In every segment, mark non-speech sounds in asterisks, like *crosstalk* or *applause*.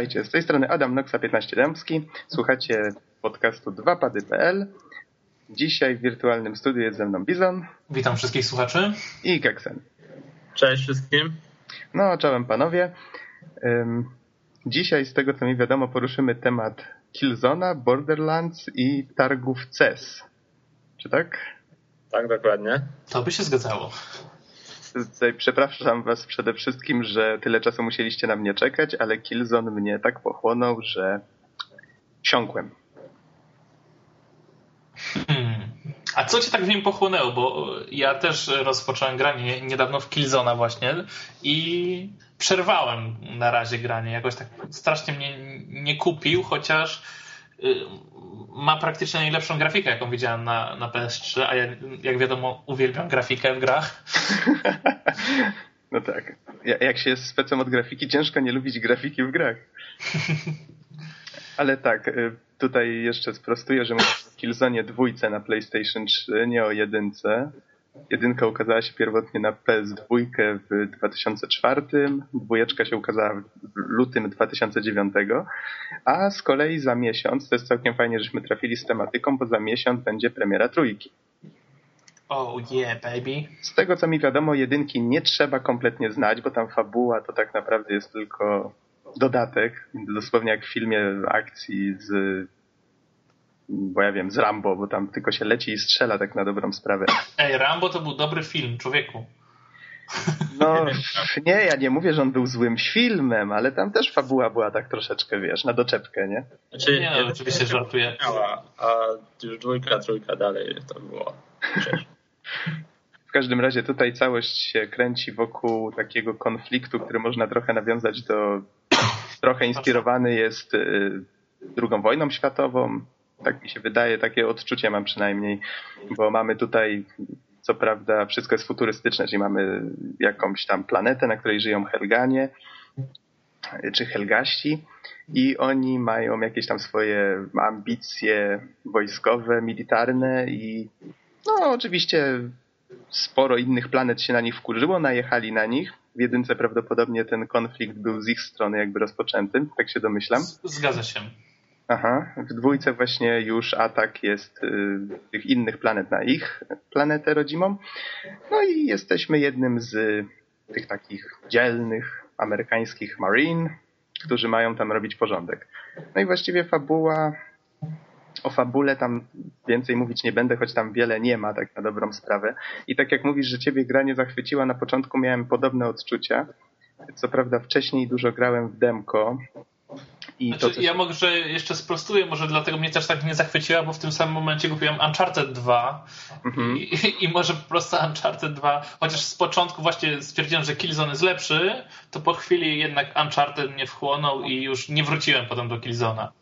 Witajcie, z tej strony Adam Noxa 15 Dębski. Słuchacie podcastu 2pady.pl. Dzisiaj w wirtualnym studiu jest ze mną Bizon. Witam wszystkich słuchaczy. I Keksen. Cześć wszystkim. No, czołem panowie. Dzisiaj z tego co mi wiadomo poruszymy temat Killzona, Borderlands i targów CES. Czy tak? Tak, dokładnie. To by się zgadzało. Przepraszam was przede wszystkim, że tyle czasu musieliście na mnie czekać, ale Killzone mnie tak pochłonął, że wsiąkłem. Hmm. A co cię tak w nim pochłonęło? Bo ja też rozpocząłem granie niedawno w Killzona właśnie i przerwałem na razie granie. Jakoś tak strasznie mnie nie kupił, chociaż ma praktycznie najlepszą grafikę, jaką widziałem na, na PS3, a ja, jak wiadomo, uwielbiam grafikę w grach. *laughs* No tak. Jak się jest specem od grafiki, ciężko nie lubić grafiki w grach. *laughs* Ale tak, y, tutaj jeszcze sprostuję, że mówię o Killzone dwójce na PlayStation 3, nie o jedynce. Jedynka ukazała się pierwotnie na PS2 w 2004, dwójeczka się ukazała w lutym 2009, a z kolei za miesiąc, to jest całkiem fajnie, żeśmy trafili z tematyką, bo za miesiąc będzie premiera trójki. Oh yeah, baby. Z tego co mi wiadomo, jedynki nie trzeba kompletnie znać, bo tam fabuła to tak naprawdę jest tylko dodatek, dosłownie jak w filmie akcji z bo ja wiem, z Rambo, bo tam tylko się leci i strzela tak na dobrą sprawę. Ej, Rambo to był dobry film, człowieku. No, nie, ja nie mówię, że on był złym filmem, ale tam też fabuła była tak troszeczkę, wiesz, na doczepkę, nie? Znaczy, nie, no, oczywiście żartuję. A już dwójka, trójka dalej to było. W każdym razie tutaj całość się kręci wokół takiego konfliktu, który można trochę nawiązać do... Trochę inspirowany jest y, drugą wojną światową, tak mi się wydaje, takie odczucie mam przynajmniej, bo mamy tutaj co prawda wszystko jest futurystyczne, czyli mamy jakąś tam planetę, na której żyją Helganie, czy Helgaści i oni mają jakieś tam swoje ambicje wojskowe, militarne i no oczywiście sporo innych planet się na nich wkurzyło, najechali na nich. W jedynce prawdopodobnie ten konflikt był z ich strony jakby rozpoczęty, tak się domyślam. Zgadza się. Aha, w dwójce właśnie już atak jest y, tych innych planet na ich planetę rodzimą. No i jesteśmy jednym z tych takich dzielnych amerykańskich marine, którzy mają tam robić porządek. No i właściwie fabuła, o fabule tam więcej mówić nie będę, choć tam wiele nie ma, tak na dobrą sprawę. I tak jak mówisz, że ciebie gra nie zachwyciła, na początku miałem podobne odczucia. Co prawda wcześniej dużo grałem w demko, i znaczy, to. Ja może jeszcze sprostuję, może dlatego mnie też tak nie zachwyciła, bo w tym samym momencie kupiłem Uncharted 2 mhm. i, i, może po prostu Uncharted 2, chociaż z początku właśnie stwierdziłem, że Killzone jest lepszy, to po chwili jednak Uncharted mnie wchłonął i już nie wróciłem potem do Killzona.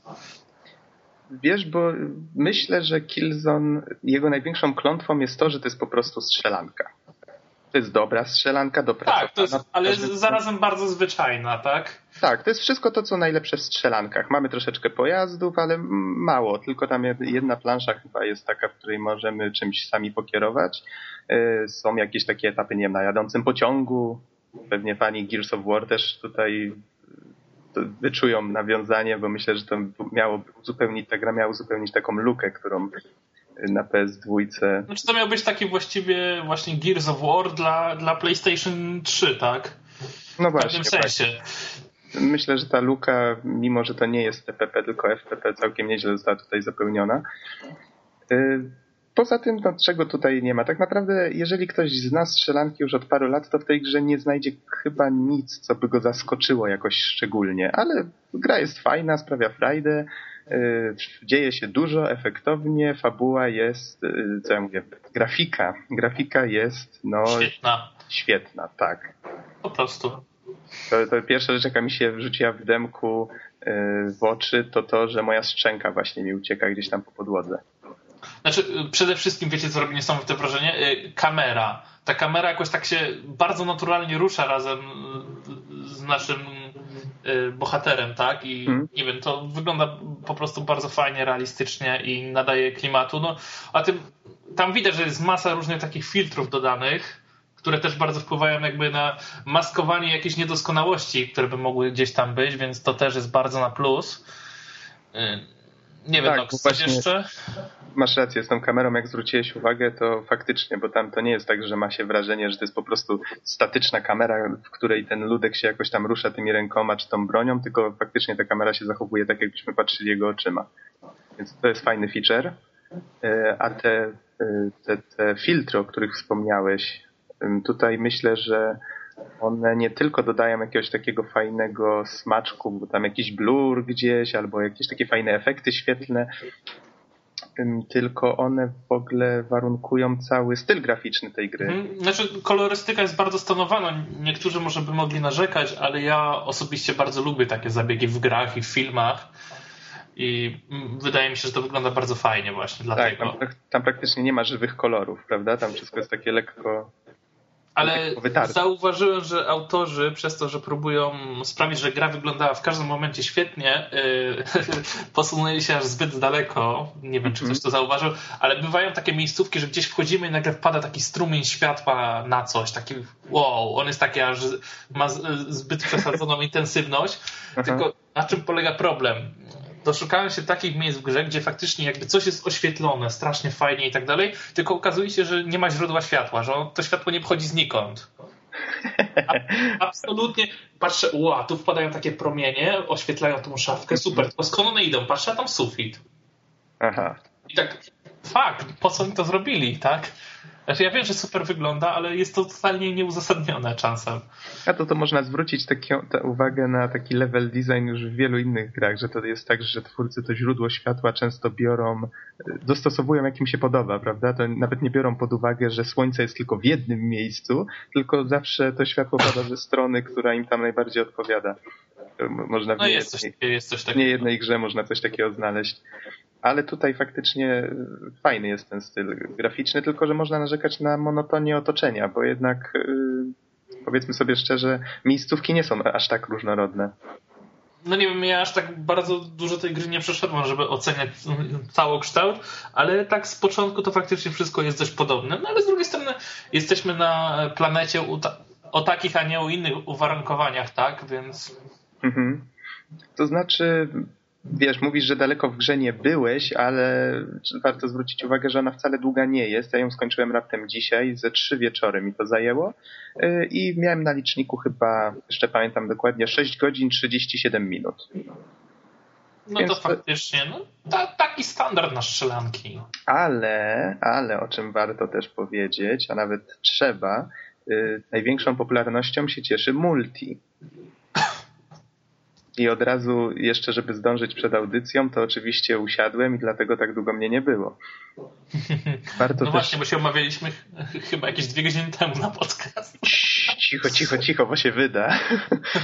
Wiesz, bo myślę, że Killzone, jego największą klątwą jest to, że to jest po prostu strzelanka. To jest dobra strzelanka, dobra. Tak, to jest, ale zarazem bardzo zwyczajna, tak? Tak, to jest wszystko to, co najlepsze w strzelankach. Mamy troszeczkę pojazdów, ale mało. Tylko tam jedna plansza chyba jest taka, w której możemy czymś sami pokierować. E, są jakieś takie etapy, nie wiem, na jadącym pociągu. Pewnie fani Gears of War też tutaj wyczują nawiązanie, bo myślę, że to miało uzupełnić, ta gra miała uzupełnić taką lukę, którą na PS2. Znaczy to miał być taki właściwie właśnie Gears of War dla, dla PlayStation 3, tak? No właśnie. W pewnym sensie. Właśnie. Myślę, że ta luka, mimo że to nie jest TPP, tylko FPP, całkiem nieźle została tutaj zapełniona. Y, poza tym, no, czego tutaj nie ma? Tak naprawdę, jeżeli ktoś zna strzelanki już od paru lat, to w tej grze nie znajdzie chyba nic, co by go zaskoczyło jakoś szczególnie. Ale gra jest fajna, sprawia frajdę. Y, dzieje się dużo, efektownie, fabuła jest, y, co ja mówię, grafika. Grafika jest, no... Świetna. Świetna, tak. Po prostu. To, to pierwsza rzecz, jaka mi się wrzuciła w demku y, w oczy, to to, że moja szczęka właśnie mi ucieka gdzieś tam po podłodze. Znaczy, przede wszystkim, wiecie, co robi niesamowite wrażenie? Kamera. Ta kamera jakoś tak się bardzo naturalnie rusza razem z naszym bohaterem, tak? I hmm. nie wiem, to wygląda po prostu bardzo fajnie, realistycznie i nadaje klimatu. No, a tym tam widać, że jest masa różnych takich filtrów dodanych, które też bardzo wpływają jakby na maskowanie jakichś niedoskonałości, które by mogły gdzieś tam być, więc to też jest bardzo na plus. Nie wiem, Tak, no, właśnie- jeszcze? Masz rację, z tą kamerą, jak zwróciłeś uwagę, to faktycznie, bo tam to nie jest tak, że ma się wrażenie, że to jest po prostu statyczna kamera, w której ten ludek się jakoś tam rusza tymi rękoma czy tą bronią, tylko faktycznie ta kamera się zachowuje tak, jakbyśmy patrzyli jego oczyma. Więc to jest fajny feature. E, A te, e, te, te filtry, o których wspomniałeś, tutaj myślę, że one nie tylko dodają jakiegoś takiego fajnego smaczku, bo tam jakiś blur gdzieś, albo jakieś takie fajne efekty świetlne, tylko one w ogóle warunkują cały styl graficzny tej gry. Mhm. Znaczy, kolorystyka jest bardzo stonowana. Niektórzy może by mogli narzekać, ale ja osobiście bardzo lubię takie zabiegi w grach i w filmach. I mm, wydaje mi się, że to wygląda bardzo fajnie właśnie Tak, dlatego. tam, prak- tam praktycznie nie ma żywych kolorów, prawda? Tam wszystko jest takie lekko... Ale zauważyłem, że autorzy przez to, że próbują sprawić, że gra wyglądała w każdym momencie świetnie, yy, *laughs* posunęli się aż zbyt daleko. Nie wiem, czy ktoś to zauważył, ale bywają takie miejscówki, że gdzieś wchodzimy i nagle wpada taki strumień światła na coś. Taki wow, on jest taki aż ma zbyt przesadzoną intensywność. Tylko na czym polega problem? Doszukałem się takich miejsc w grze, gdzie faktycznie jakby coś jest oświetlone, strasznie fajnie i tak dalej, tylko okazuje się, że nie ma źródła światła, że to światło nie pochodzi znikąd. A, absolutnie patrzę, ła, tu wpadają takie promienie, oświetlają tą szafkę, super, tylko skąd one idą? Patrzę, a tam sufit. Aha. I tak, fakt, po co oni to zrobili, tak? Znaczy ja wiem, że super wygląda, ale jest to totalnie nieuzasadnione czasem. A to to można zwrócić taką tę uwagę na taki level design już w wielu innych grach, że to jest tak, że twórcy to źródło światła często biorą, y, dostosowują jak im się podoba, prawda? To nawet nie biorą pod uwagę, że słońce jest tylko w jednym miejscu, tylko zawsze to światło pada ze strony, która im tam najbardziej odpowiada. Można w No nie jest coś, jednej, jest coś w takiego. niejednej grze można coś takiego znaleźć. Ale tutaj faktycznie y, fajny jest ten styl graficzny, tylko że można narzekać na monotonię otoczenia, bo jednak y, powiedzmy sobie szczerze, miejscówki nie są aż tak różnorodne. No nie wiem, ja aż tak bardzo dużo tej gry nie przeszedłem, żeby oceniać całokształt, ale tak z początku to faktycznie wszystko jest dość podobne. No ale z drugiej strony jesteśmy na planecie o takich, a nie o innych uwarunkowaniach, tak? Więc Mhm. To znaczy, wiesz, mówisz, że daleko w grze nie byłeś, ale warto zwrócić uwagę, że ona wcale długa nie jest. Ja ją skończyłem raptem dzisiaj, ze trzy wieczory mi to zajęło Yy, i miałem na liczniku chyba, jeszcze pamiętam dokładnie, 6 godzin 37 minut. no Więc to to- faktycznie no, ta, taki standard na strzelanki. Ale, ale o czym warto też powiedzieć, a nawet trzeba, yy, największą popularnością się cieszy multi. I od razu jeszcze, żeby zdążyć przed audycją, to oczywiście usiadłem i dlatego tak długo mnie nie było. Warto No też... właśnie, bo się omawialiśmy ch- chyba jakieś dwie godziny temu na podcast. Cicho, cicho, cicho, bo się wyda.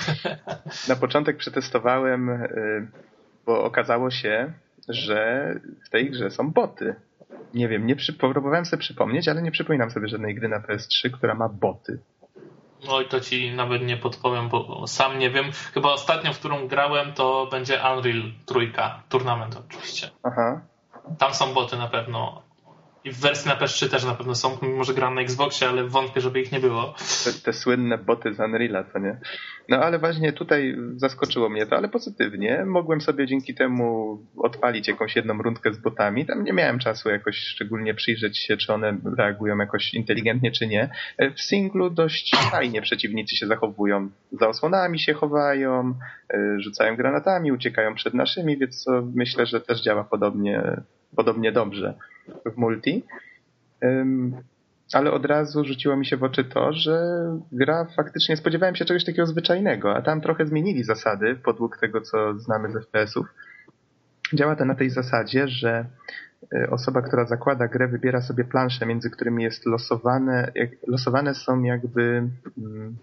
*laughs* Na początek przetestowałem, y, bo okazało się, że w tej grze są boty. Nie wiem, nie przy... próbowałem sobie przypomnieć, ale nie przypominam sobie żadnej gry na PS3, która ma boty. Oj, to ci nawet nie podpowiem, bo sam nie wiem. Chyba ostatnio, w którą grałem, to będzie Unreal trójka, turnament oczywiście. Aha. Tam są boty na pewno. I w wersji na PS3 też na pewno są, mimo że gram na Xboxie, ale wątpię, żeby ich nie było. Te, te słynne boty z Unreala, co nie? No ale właśnie tutaj zaskoczyło mnie to, ale pozytywnie. Mogłem sobie dzięki temu odpalić jakąś jedną rundkę z botami. Tam nie miałem czasu jakoś szczególnie przyjrzeć się, czy one reagują jakoś inteligentnie, czy nie. E, W singlu dość fajnie przeciwnicy się zachowują. Za osłonami się chowają, e, rzucają granatami, uciekają przed naszymi, więc to myślę, że też działa podobnie, podobnie dobrze w multi. Ale od razu rzuciło mi się w oczy to, że gra faktycznie spodziewałem się czegoś takiego zwyczajnego, a tam trochę zmienili zasady podług tego, co znamy z FPS-ów. Działa to na tej zasadzie, że y, osoba, która zakłada grę, wybiera sobie plansze, między którymi jest losowane, losowane są jakby. mm,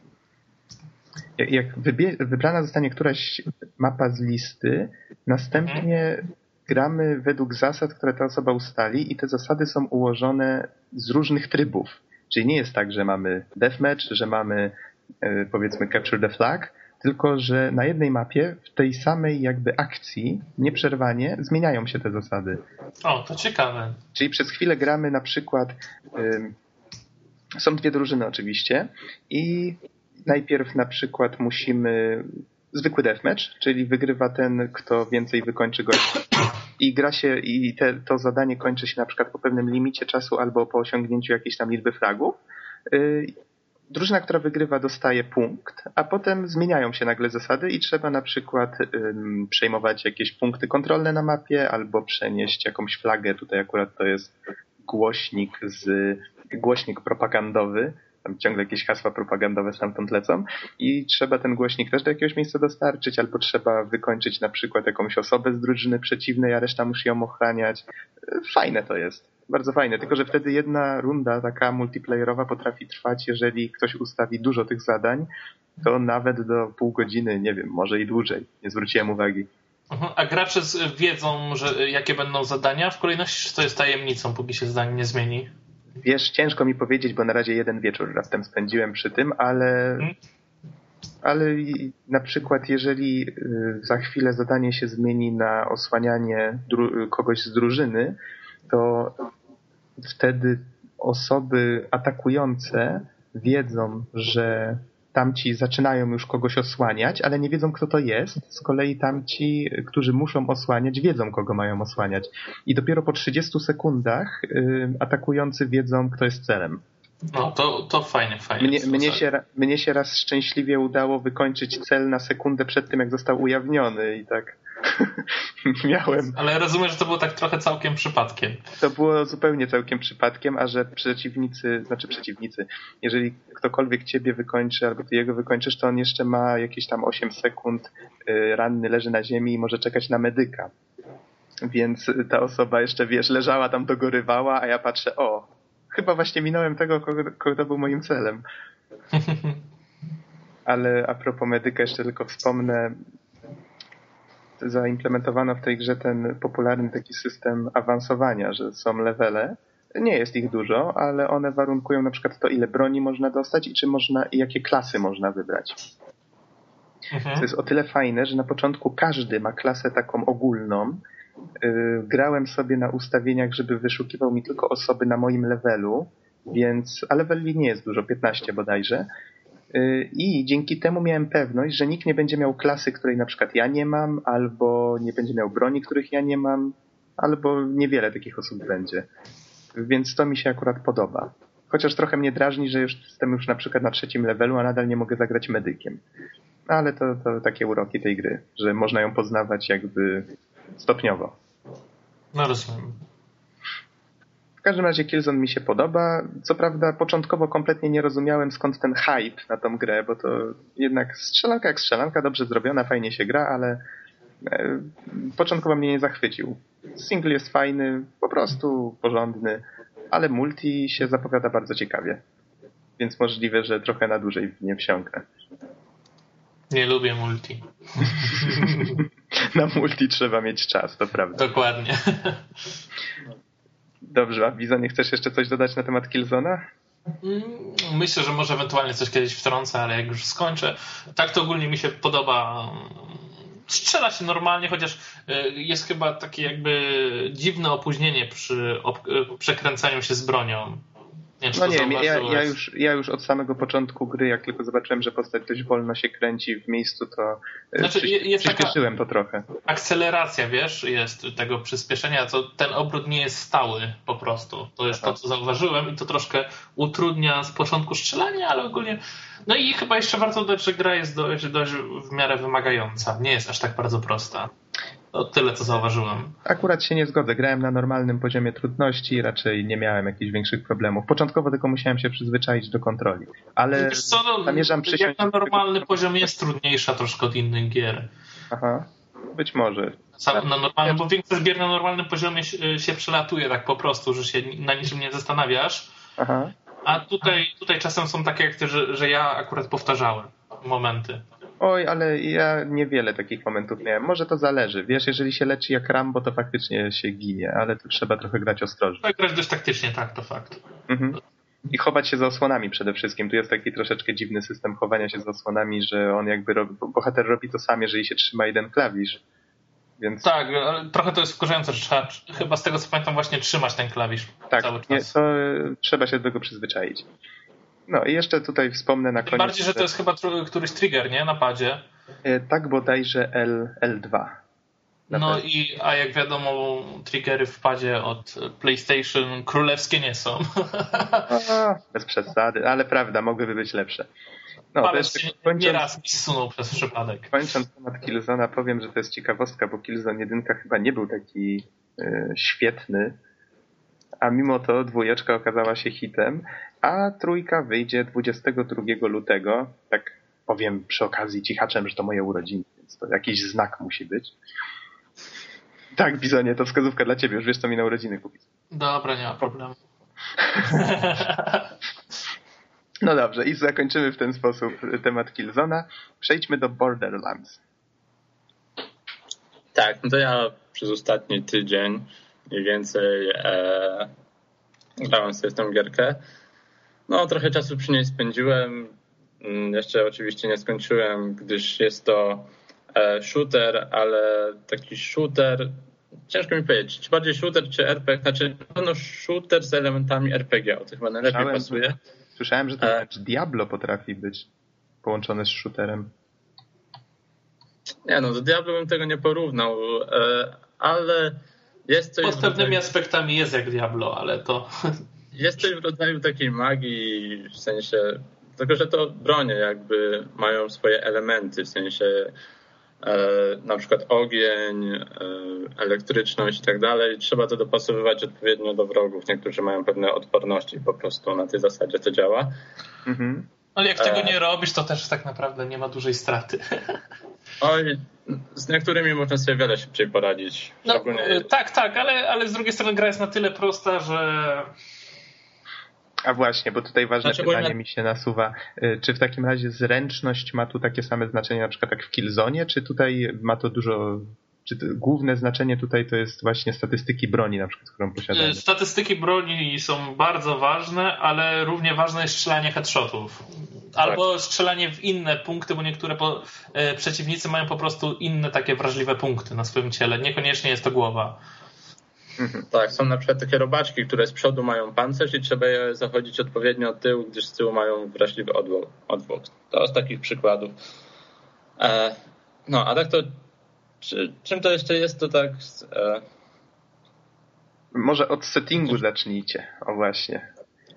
jak wybie, wybrana zostanie któraś mapa z listy, następnie gramy według zasad, które ta osoba ustali i te zasady są ułożone z różnych trybów. Czyli nie jest tak, że mamy deathmatch, że mamy e, powiedzmy capture the flag, tylko że na jednej mapie w tej samej jakby akcji nieprzerwanie zmieniają się te zasady. O, to ciekawe. Czyli przez chwilę gramy na przykład ym, są dwie drużyny oczywiście i najpierw na przykład musimy zwykły deathmatch, czyli wygrywa ten, kto więcej wykończy gości. I gra się, i te, to zadanie kończy się na przykład po pewnym limicie czasu albo po osiągnięciu jakiejś tam liczby flagów. Y, drużyna, która wygrywa, dostaje punkt, a potem zmieniają się nagle zasady i trzeba na przykład um, przejmować jakieś punkty kontrolne na mapie albo przenieść jakąś flagę. Tutaj akurat to jest głośnik z głośnik propagandowy, tam ciągle jakieś hasła propagandowe stamtąd lecą i trzeba ten głośnik też do jakiegoś miejsca dostarczyć, albo trzeba wykończyć na przykład jakąś osobę z drużyny przeciwnej, a reszta musi ją ochraniać. Fajne to jest. Bardzo fajne, tylko że wtedy jedna runda taka multiplayerowa potrafi trwać, jeżeli ktoś ustawi dużo tych zadań, to nawet do pół godziny, nie wiem, może i dłużej. Nie zwróciłem uwagi. Mhm. A gracze wiedzą, że jakie będą zadania w kolejności, czy to jest tajemnicą, póki się zdanie nie zmieni? Wiesz, ciężko mi powiedzieć, bo na razie jeden wieczór raptem spędziłem przy tym, ale, hmm? ale na przykład jeżeli y, za chwilę zadanie się zmieni na osłanianie kogoś z drużyny, to wtedy osoby atakujące wiedzą, że tamci zaczynają już kogoś osłaniać, ale nie wiedzą, kto to jest. Z kolei tamci, którzy muszą osłaniać, wiedzą, kogo mają osłaniać. I dopiero po 30 sekundach y, atakujący wiedzą, kto jest celem. No, to, to fajnie, fajnie. Mnie, mnie, się, mnie się raz szczęśliwie udało wykończyć cel na sekundę przed tym, jak został ujawniony i tak *laughs* miałem. Ale rozumiem, że to było tak trochę całkiem przypadkiem. To było zupełnie całkiem przypadkiem, a że przeciwnicy, znaczy przeciwnicy, jeżeli ktokolwiek ciebie wykończy albo ty jego wykończysz, to on jeszcze ma jakieś tam 8 sekund y, ranny, leży na ziemi i może czekać na medyka. Więc ta osoba jeszcze, wiesz, leżała tam, dogorywała, a ja patrzę, o, chyba właśnie minąłem tego, kogo, kogo był moim celem. *laughs* Ale a propos medyka jeszcze tylko wspomnę, zaimplementowano w tej grze ten popularny taki system awansowania, że są levele. Nie jest ich dużo, ale one warunkują na przykład to, ile broni można dostać i czy można, i jakie klasy można wybrać. Mhm. To jest o tyle fajne, że na początku każdy ma klasę taką ogólną. Yy, grałem sobie na ustawieniach, żeby wyszukiwał mi tylko osoby na moim levelu, więc, a leveli nie jest dużo, 15 bodajże, Y, I dzięki temu miałem pewność, że nikt nie będzie miał klasy, której na przykład ja nie mam, albo nie będzie miał broni, których ja nie mam, albo niewiele takich osób będzie. Więc to mi się akurat podoba. Chociaż trochę mnie drażni, że już jestem już na przykład na trzecim levelu, a nadal nie mogę zagrać medykiem. Ale to, to takie uroki tej gry, że można ją poznawać jakby stopniowo. No rozumiem. W każdym razie Killzone mi się podoba. Co prawda początkowo kompletnie nie rozumiałem skąd ten hype na tą grę, bo to jednak strzelanka jak strzelanka, dobrze zrobiona, fajnie się gra, ale e, początkowo mnie nie zachwycił. Single jest fajny, po prostu porządny, ale multi się zapowiada bardzo ciekawie. Więc możliwe, że trochę na dłużej w nie wsiąknę. Nie lubię multi. *laughs* *laughs* na multi trzeba mieć czas, to prawda. Dokładnie. *laughs* Dobrze, a Bizo, nie chcesz jeszcze coś dodać na temat Killzona? Mm, myślę, że może ewentualnie coś kiedyś wtrącę, ale jak już skończę. Tak to ogólnie mi się podoba. Strzela się normalnie, chociaż y, jest chyba takie jakby dziwne opóźnienie przy y, przekręcaniu się z bronią. Nie, no nie, ja, ja, już, ja już od samego początku gry, jak tylko zobaczyłem, że postać dość wolno się kręci w miejscu, to e, znaczy, przy, jest przyspieszyłem to trochę. Akceleracja, wiesz, jest tego przyspieszenia, to ten obrót nie jest stały po prostu. To jest Aha. to, co zauważyłem i to troszkę utrudnia z początku strzelanie, ale ogólnie... No i chyba jeszcze warto dodać, że gra jest dość, dość w miarę wymagająca. Nie jest aż tak bardzo prosta. To tyle, co zauważyłem. Akurat się nie zgodzę. Grałem na normalnym poziomie trudności raczej nie miałem jakichś większych problemów. Początkowo tylko musiałem się przyzwyczaić do kontroli. Ale Wiesz co, no, zamierzam przysiąść... Jak na normalny tego... poziom jest trudniejsza troszkę od innych gier. Aha. Być może. Na normalnym, bo większość gier na normalnym poziomie się, się przelatuje tak po prostu, że się na niczym nie zastanawiasz. Aha. A tutaj, tutaj czasem są takie jak ty, że, że ja akurat powtarzałem momenty. Oj, ale ja niewiele takich momentów miałem. Może to zależy. Wiesz, jeżeli się leczy jak Rambo, to faktycznie się ginie, ale tu trzeba trochę grać ostrożnie. Tak, grać dość taktycznie, tak, to fakt. Mhm. I chować się za osłonami przede wszystkim. Tu jest taki troszeczkę dziwny system chowania się za osłonami, że on jakby robi, bohater robi to sam, jeżeli się trzyma jeden klawisz. Więc... Tak, ale trochę to jest wkurzające, że trzeba chyba z tego co pamiętam właśnie trzymać ten klawisz tak, cały czas. Nie, to trzeba się do tego przyzwyczaić. No i jeszcze tutaj wspomnę na Tym koniec. bardziej, że to jest chyba któryś trigger, nie? Na padzie. E, Tak bodajże L, L2. Na No pewno. i, a jak wiadomo, triggery w padzie od PlayStation królewskie nie są. *laughs* A, bez przesady, ale prawda, mogłyby być lepsze. No, Palec jeszcze kończąc, nieraz mi zsunął przez przypadek. kończąc temat Killzona, powiem, że to jest ciekawostka, bo Killzone 1 chyba nie był taki e, świetny, a mimo to dwójeczka okazała się hitem, a trójka wyjdzie 22 lutego. Tak powiem przy okazji cichaczem, że to moje urodziny, więc to jakiś znak musi być. Tak, Bizonie, to wskazówka dla ciebie, już wiesz co mi na urodziny kupić. Dobra, nie ma problemu. *laughs* No dobrze, i zakończymy w ten sposób temat Killzona. Przejdźmy do Borderlands. Tak, no to ja przez ostatni tydzień mniej więcej e, grałem sobie w tę gierkę. No, trochę czasu przy niej spędziłem. Mm, Jeszcze oczywiście nie skończyłem, gdyż jest to e, shooter, ale taki shooter. Ciężko mi powiedzieć, czy bardziej shooter, czy RPG. Znaczy, na pewno shooter z elementami RPG. O to chyba najlepiej Słyszałem, pasuje. Słyszałem, że to E. wręcz Diablo potrafi być połączone z shooterem. Nie no, do Diablo bym tego nie porównał, e, ale jest coś. Pod w pewnymi rodzaju- aspektami jest jak Diablo, ale to *laughs* Jest coś w rodzaju takiej magii, w sensie, tylko że to bronie jakby mają swoje elementy, w sensie e, na przykład ogień, e, elektryczność i tak dalej. Trzeba to dopasowywać odpowiednio do wrogów. Niektórzy mają pewne odporności po prostu na tej zasadzie to działa. Mhm. Ale jak tego E. nie robisz, to też tak naprawdę nie ma dużej straty. *laughs* Oj, z niektórymi można sobie wiele szybciej poradzić. No, Szczególnie e, tak, tak, ale, ale z drugiej strony gra jest na tyle prosta, że A właśnie, bo tutaj ważne Znaczy, pytanie ja- mi się nasuwa. Y, Czy w takim razie zręczność ma tu takie same znaczenie na przykład jak w Killzone, czy tutaj ma to dużo... Czy to, główne znaczenie tutaj to jest właśnie statystyki broni na przykład, którą posiadamy? e, statystyki broni są bardzo ważne, ale równie ważne jest strzelanie headshotów. Albo strzelanie w inne punkty, bo niektóre po, e, przeciwnicy mają po prostu inne takie wrażliwe punkty na swoim ciele. Niekoniecznie jest to głowa. Tak, są na przykład takie robaczki, które z przodu mają pancerz i trzeba je zachodzić odpowiednio od tyłu, gdyż z tyłu mają wrażliwy odwłok. odwłok. To z takich przykładów. E, no, a tak to czy, czym to jeszcze jest, to tak e, Może od settingu zacznijcie. O właśnie.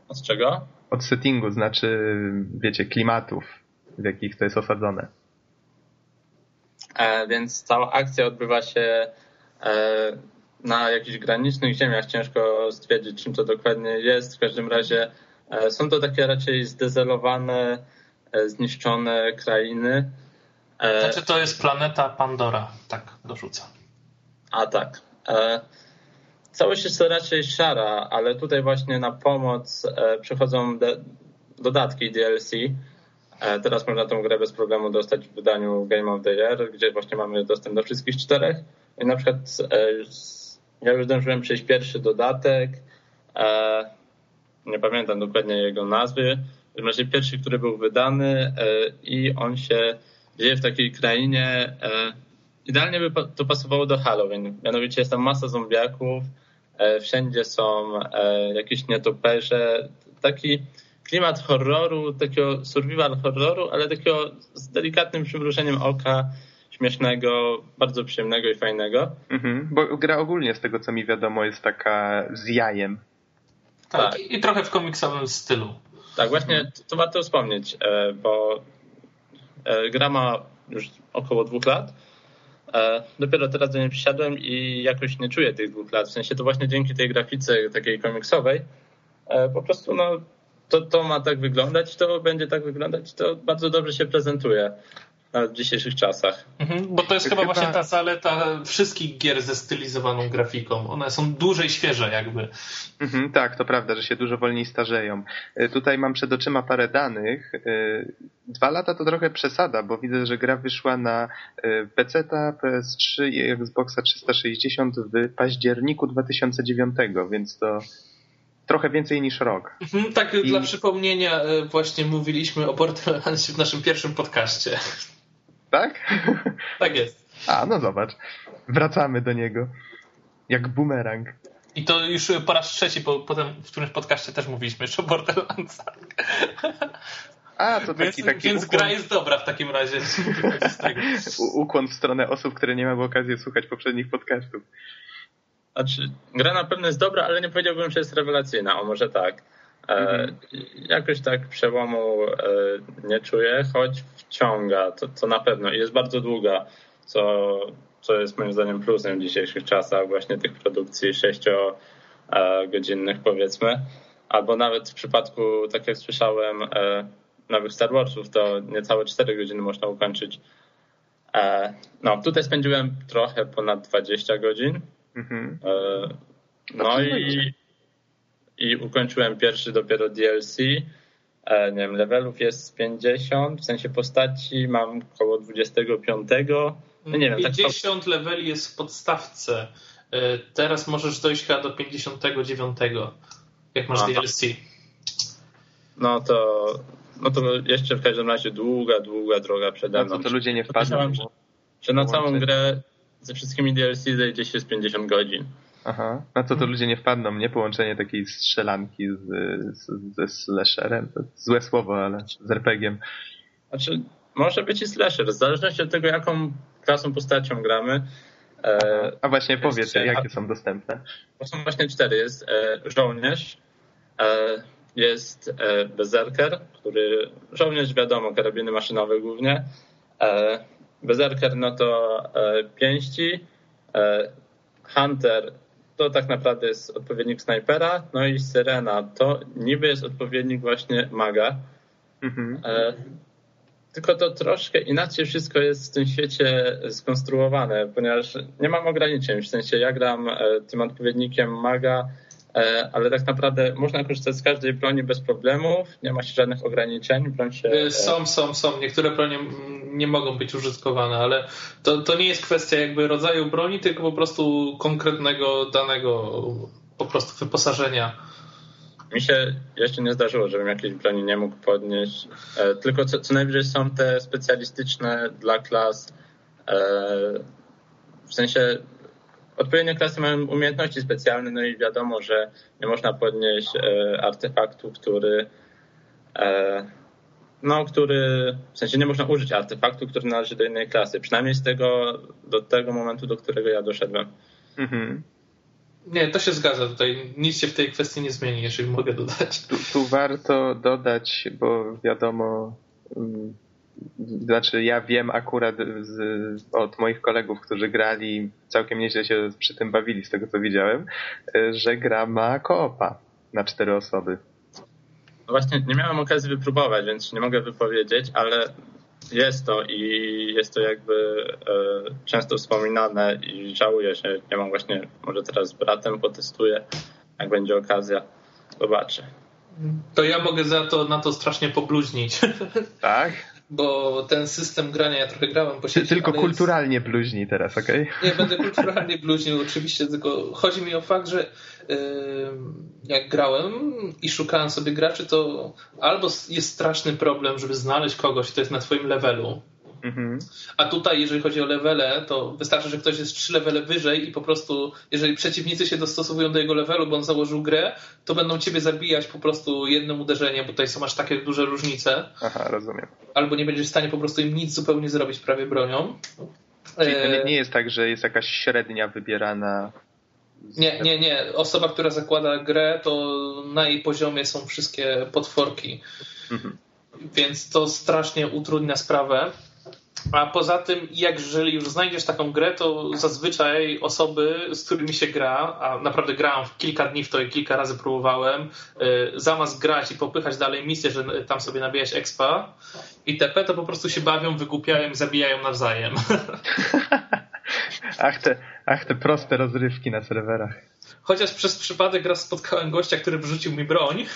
od czego? Od settingu, znaczy, wiecie, klimatów, w jakich to jest osadzone. E, więc cała akcja odbywa się e, na jakichś granicznych ziemiach. Ciężko stwierdzić, czym to dokładnie jest. W każdym razie e, są to takie raczej zdezelowane, e, zniszczone krainy. E, Znaczy to jest planeta Pandora, tak dorzucam. A tak. E, całość jest raczej szara, ale tutaj właśnie na pomoc e, przychodzą dodatki DLC. Teraz można tą grę bez problemu dostać w wydaniu Game of the Year, gdzie właśnie mamy dostęp do wszystkich czterech. I na przykład ja już zdążyłem przejść pierwszy dodatek. Nie pamiętam dokładnie jego nazwy. W razie pierwszy, który był wydany i on się dzieje w takiej krainie. E, idealnie by to pasowało do Halloween. Mianowicie jest tam masa zombiaków, e, wszędzie są e, jakieś nietoperze. Taki klimat horroru, takiego survival horroru, ale takiego z delikatnym przymrużeniem oka, śmiesznego, bardzo przyjemnego i fajnego. Mhm. Bo gra ogólnie, z tego co mi wiadomo, jest taka z jajem. Tak, Tak. I, trochę w komiksowym stylu. Tak, właśnie to, to warto wspomnieć, bo gra ma już około dwóch lat. E, Dopiero teraz do niej przysiadłem i jakoś nie czuję tych dwóch lat. W sensie to właśnie dzięki tej grafice takiej komiksowej e, po prostu no, to, to ma tak wyglądać, to będzie tak wyglądać, to bardzo dobrze się prezentuje w dzisiejszych czasach. Mhm, bo to jest chyba, Chyba- właśnie ta zaleta wszystkich gier ze stylizowaną grafiką. One są dłużej świeże jakby. Mhm, tak, to prawda, że się dużo wolniej starzeją. Y, Tutaj mam przed oczyma parę danych. Y, Dwa lata to trochę przesada, bo widzę, że gra wyszła na y, PC-ta, PS3 i Xboxa 360 w październiku 2009, więc to trochę więcej niż rok. Mhm, tak I- dla przypomnienia e, właśnie mówiliśmy o Borderlandsie w naszym pierwszym podcaście. Tak? Tak jest. A, no zobacz. Wracamy do niego. Jak bumerang. I to już po raz trzeci, bo potem w którymś podcaście też mówiliśmy jeszcze o Borderlandsach. A, to taki, więc, taki więc ukłon, gra jest dobra w takim razie. ukłon w stronę osób, które nie miały okazji słuchać poprzednich podcastów. Znaczy, gra na pewno jest dobra, ale nie powiedziałbym, że jest rewelacyjna, o może tak. E, Mhm. Jakoś tak przełomu e, nie czuję, choć wciąga, to, to na pewno. I jest bardzo długa, co, co jest moim zdaniem plusem w dzisiejszych czasach właśnie tych produkcji sześciogodzinnych powiedzmy. Albo nawet w przypadku, tak jak słyszałem, e, nowych Star Warsów, to niecałe 4 godziny można ukończyć. No, tutaj spędziłem trochę ponad 20 godzin. Mhm. No i, i ukończyłem pierwszy dopiero DLC. E, Nie wiem, levelów jest 50, w sensie postaci mam około 25. No nie wiem, tak 50 leveli jest w podstawce. Y, Teraz możesz dojść chyba do 59, jak masz Aha. DLC. no to, no to jeszcze w każdym razie długa, długa droga przede mną. co to ludzie nie wpadną? Że, że na całą grę ze wszystkimi DLC zejdzie się z 50 godzin. Aha. Na co to ludzie nie wpadną, nie? Połączenie takiej strzelanki z, z, ze slasherem. To złe słowo, ale z RPG-iem. Znaczy, może być i slasher, w zależności od tego, jaką klasą postacią gramy. E, A właśnie powiedz, Jeszcze- jakie są dostępne. To są właśnie cztery. Jest e, żołnierz, e, jest e, berserker, który żołnierz wiadomo, karabiny maszynowe głównie. E, berserker no to e, pięści. E, hunter to tak naprawdę jest odpowiednik snajpera. No i syrena to niby jest odpowiednik właśnie maga. Mhm. E, Tylko to troszkę inaczej wszystko jest w tym świecie skonstruowane, ponieważ nie mam ograniczeń. W sensie ja gram e, tym odpowiednikiem maga, ale tak naprawdę można korzystać z każdej broni bez problemów, nie ma się żadnych ograniczeń. Broń się, e, Są, są, są. Niektóre bronie mm, nie mogą być użytkowane, ale to, to nie jest kwestia jakby rodzaju broni, tylko po prostu konkretnego danego po prostu wyposażenia. Mi się jeszcze nie zdarzyło, żebym jakiejś broni nie mógł podnieść. E, Tylko co, co najwyżej są te specjalistyczne dla klas. e, W sensie odpowiednie klasy mają umiejętności specjalne, no i wiadomo, że nie można podnieść e, artefaktu, który. e, No, który. W sensie nie można użyć artefaktu, który należy do innej klasy. Przynajmniej z tego, do tego momentu, do którego ja doszedłem. Mhm. Nie, to się zgadza tutaj. Nic się w tej kwestii nie zmieni, jeżeli mogę dodać. Tu, tu warto dodać, bo wiadomo, mm, znaczy ja wiem akurat z, od moich kolegów, którzy grali, całkiem nieźle się przy tym bawili, z tego co widziałem, y, że gra ma koopa na cztery osoby. No właśnie, nie miałem okazji wypróbować, więc nie mogę wypowiedzieć, ale jest to i jest to jakby e, często wspominane i żałuję, że nie mam właśnie, może teraz z bratem potestuję, jak będzie okazja, zobaczę. To ja mogę za to na to strasznie pobluźnić, Tak? Bo ten system grania ja trochę grałem po sieci. tylko ale jest- kulturalnie bluźnij teraz, okej? Nie, będę kulturalnie bluźnił oczywiście, tylko chodzi mi o fakt, że yy, jak grałem i szukałem sobie graczy, to albo jest straszny problem, żeby znaleźć kogoś, kto jest na twoim levelu, Mhm. a tutaj, jeżeli chodzi o levele, to wystarczy, że ktoś jest trzy levele wyżej i po prostu, jeżeli przeciwnicy się dostosowują do jego levelu, bo on założył grę, to będą ciebie zabijać po prostu jednym uderzeniem, bo tutaj są aż takie duże różnice, Aha, rozumiem. albo nie będziesz w stanie po prostu im nic zupełnie zrobić prawie bronią. Czyli to nie, E, nie jest tak, że jest jakaś średnia wybierana. Nie, nie, nie. Osoba, która zakłada grę, to na jej poziomie są wszystkie potworki. Mhm. Więc to strasznie utrudnia sprawę. A poza tym, jak jeżeli już znajdziesz taką grę, to zazwyczaj osoby, z którymi się gra, a naprawdę grałem w kilka dni w to i kilka razy próbowałem, y, zamiast grać i popychać dalej misję, że tam sobie nabijać expa i TP, to po prostu się bawią, wygłupiają i zabijają nawzajem. *laughs* Ach te, ach, te proste rozrywki na serwerach. Chociaż przez przypadek raz spotkałem gościa, który wrzucił mi broń,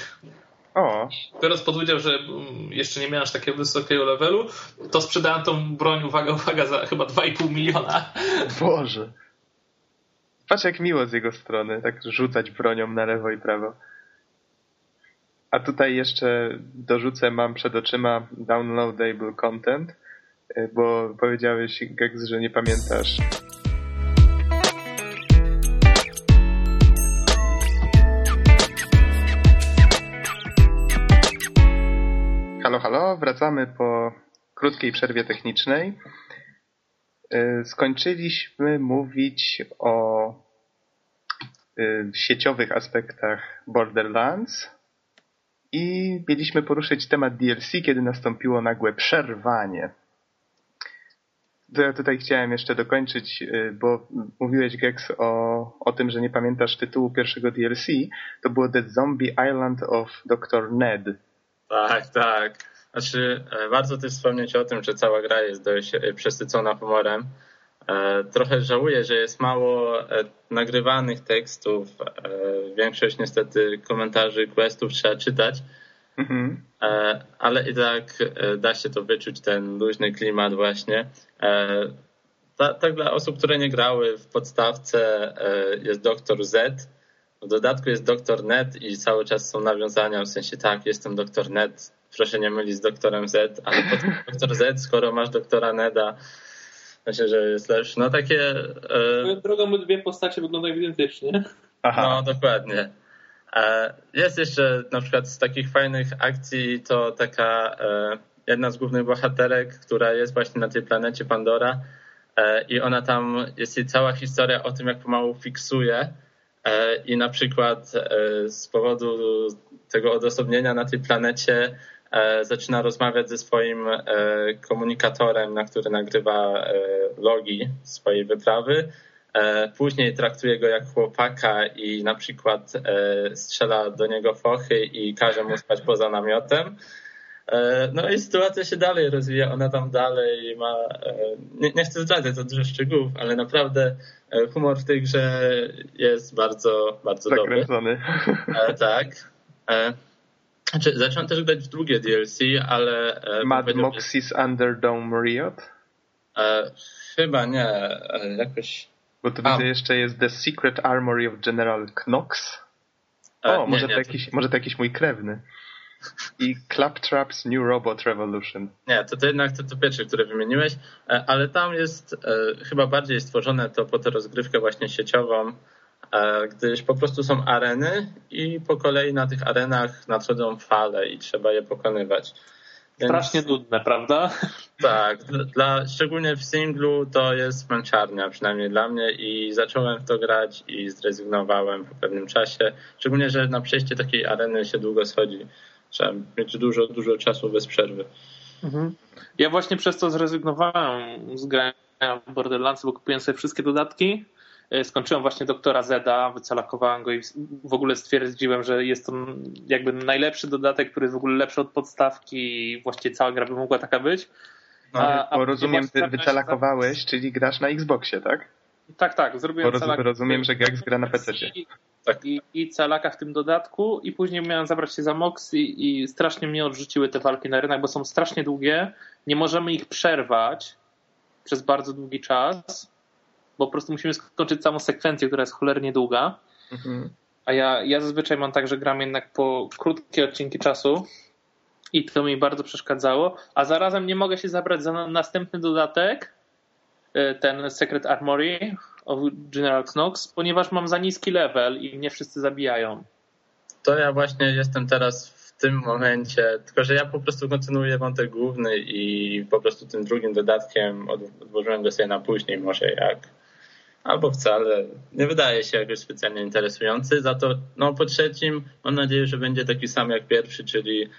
O, biorąc pod udział, że mm, jeszcze nie miałem aż takiego wysokiego levelu, to sprzedałem tą broń, uwaga, uwaga, za chyba 2,5 miliona. Boże. Patrz jak miło z jego strony, tak rzucać bronią na lewo i prawo. A tutaj jeszcze dorzucę, mam przed oczyma downloadable content, y, bo powiedziałeś, Gex, że nie pamiętasz Halo, halo, wracamy po krótkiej przerwie technicznej. Y, skończyliśmy mówić o y, sieciowych aspektach Borderlands i mieliśmy poruszyć temat DLC, kiedy nastąpiło nagłe przerwanie. To ja tutaj chciałem jeszcze dokończyć, y, bo mówiłeś, Gex, o, o tym, że nie pamiętasz tytułu pierwszego DLC. To było The Zombie Island of Dr. Ned. Tak, tak. Znaczy, e, warto też wspomnieć o tym, że cała gra jest dość e, przesycona humorem. E, trochę żałuję, że jest mało nagrywanych tekstów. Większość niestety komentarzy questów trzeba czytać. Mhm. Ale i tak da się to wyczuć, ten luźny klimat właśnie. Tak dla osób, które nie grały, w podstawce jest doktor Z. W dodatku jest doktor Net i cały czas są nawiązania, w sensie tak, jestem doktor Net, proszę nie mylić z doktorem Z, ale *laughs* doktor Z, skoro masz doktora Neda, myślę, że jest lepszy. No takie... E... Drogą dwie postacie wyglądają identycznie. Aha. No, dokładnie. E, jest jeszcze na przykład z takich fajnych akcji to taka e, jedna z głównych bohaterek, która jest właśnie na tej planecie Pandora i ona tam, jest jej cała historia o tym, jak pomału fiksuje i na przykład z powodu tego odosobnienia na tej planecie E, zaczyna rozmawiać ze swoim e, komunikatorem, na który nagrywa e, logi swojej wyprawy. Później traktuje go jak chłopaka i na przykład strzela do niego fochy i każe mu spać poza namiotem. No i sytuacja się dalej rozwija, ona tam dalej ma, nie, nie chcę zdradzać za dużo szczegółów, ale naprawdę humor w tej grze jest bardzo, bardzo Zakręcony. dobry. Tak. Znaczy, zacząłem też grać w drugie DLC, ale... E, Mad Moxie's Underdome Riot? E, chyba nie, e, jakoś... Bo tu widzę jeszcze jest The Secret Armory of General Knox. E, o, może, nie, to jakiś, to... może to jakiś mój krewny. I Claptrap's New Robot Revolution. Nie, to, to jednak to, to pierwsze, które wymieniłeś, ale tam jest e, chyba bardziej stworzone to po tę rozgrywkę właśnie sieciową, E, gdyż po prostu są areny i po kolei na tych arenach nadchodzą fale i trzeba je pokonywać. Więc... Strasznie nudne, prawda? Tak, dla, szczególnie w singlu to jest męczarnia, przynajmniej dla mnie i zacząłem w to grać i zrezygnowałem po pewnym czasie, szczególnie, że na przejście takiej areny się długo schodzi. Trzeba mieć dużo, dużo czasu bez przerwy. Mhm. Ja właśnie przez to zrezygnowałem z grania w Borderlands, bo kupiłem sobie wszystkie dodatki E, skończyłem właśnie doktora Zeda, wycalakowałem go i w ogóle stwierdziłem, że jest to jakby najlepszy dodatek, który jest w ogóle lepszy od podstawki i właściwie cała gra by mogła taka być. No, a, bo rozumiem, ty wycalakowałeś, czyli grasz na Xboxie, tak? Tak, tak, zrobiłem bo. Rozumiem, że Gex gra na PC. I, tak. i, I calaka w tym dodatku i później miałem zabrać się za Mox i, i strasznie mnie odrzuciły te walki na rynek, bo są strasznie długie, nie możemy ich przerwać przez bardzo długi czas bo po prostu musimy skończyć całą sekwencję, która jest cholernie długa. Mhm. A ja, ja zazwyczaj mam tak, że gram jednak po krótkie odcinki czasu i to mi bardzo przeszkadzało, a zarazem nie mogę się zabrać za następny dodatek, e, ten Secret Armory of General Knox, ponieważ mam za niski level i nie wszyscy zabijają. To ja właśnie jestem teraz w tym momencie, tylko że ja po prostu kontynuuję wątek główny i po prostu tym drugim dodatkiem odłożyłem go sobie na później, może jak albo wcale. Nie wydaje się jakoś specjalnie interesujący. Za to no, po trzecim mam nadzieję, że będzie taki sam jak pierwszy, czyli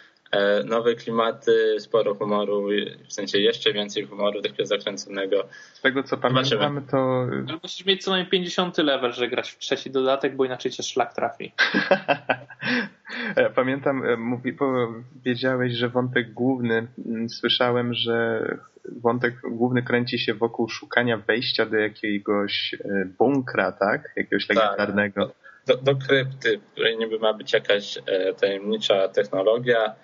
nowe klimaty, sporo humoru, w sensie jeszcze więcej humoru takiego zakręconego. Z tego co pamiętam, to... Ale musisz mieć co najmniej 50 level, że grać w trzeci dodatek, bo inaczej cię szlak trafi. *laughs* pamiętam, e, mówi, powiedziałeś, że wątek główny, mm, słyszałem, że wątek główny kręci się wokół szukania wejścia do jakiegoś e, bunkra, tak? Jakiegoś tak, legendarnego. Do, do krypty, w której niby ma być jakaś e, tajemnicza technologia,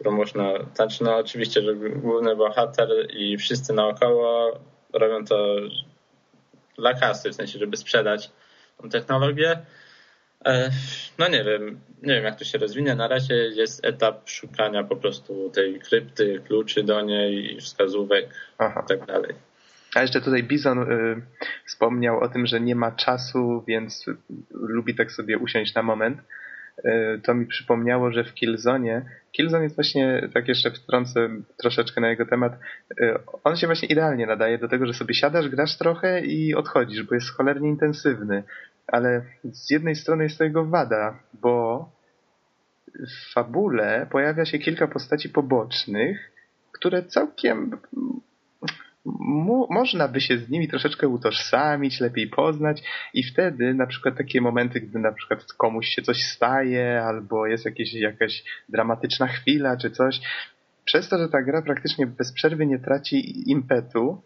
którą można, znaczy no oczywiście, że główny bohater i wszyscy naokoło robią to dla kasy, w sensie, żeby sprzedać tą technologię. E, no nie wiem, nie wiem jak to się rozwinie. Na razie jest etap szukania po prostu tej krypty, kluczy do niej, wskazówek i tak dalej. A jeszcze tutaj Bizon y, wspomniał o tym, że nie ma czasu, więc lubi tak sobie usiąść na moment. To mi przypomniało, że w Killzone, Killzone jest właśnie, tak jeszcze wtrącę troszeczkę na jego temat, on się właśnie idealnie nadaje do tego, że sobie siadasz, grasz trochę i odchodzisz, bo jest cholernie intensywny. Ale z jednej strony jest to jego wada, bo w fabule pojawia się kilka postaci pobocznych, które całkiem mu, można by się z nimi troszeczkę utożsamić, lepiej poznać i wtedy na przykład takie momenty, gdy na przykład komuś się coś staje albo jest jakieś, jakaś dramatyczna chwila czy coś, przez to, że ta gra praktycznie bez przerwy nie traci impetu,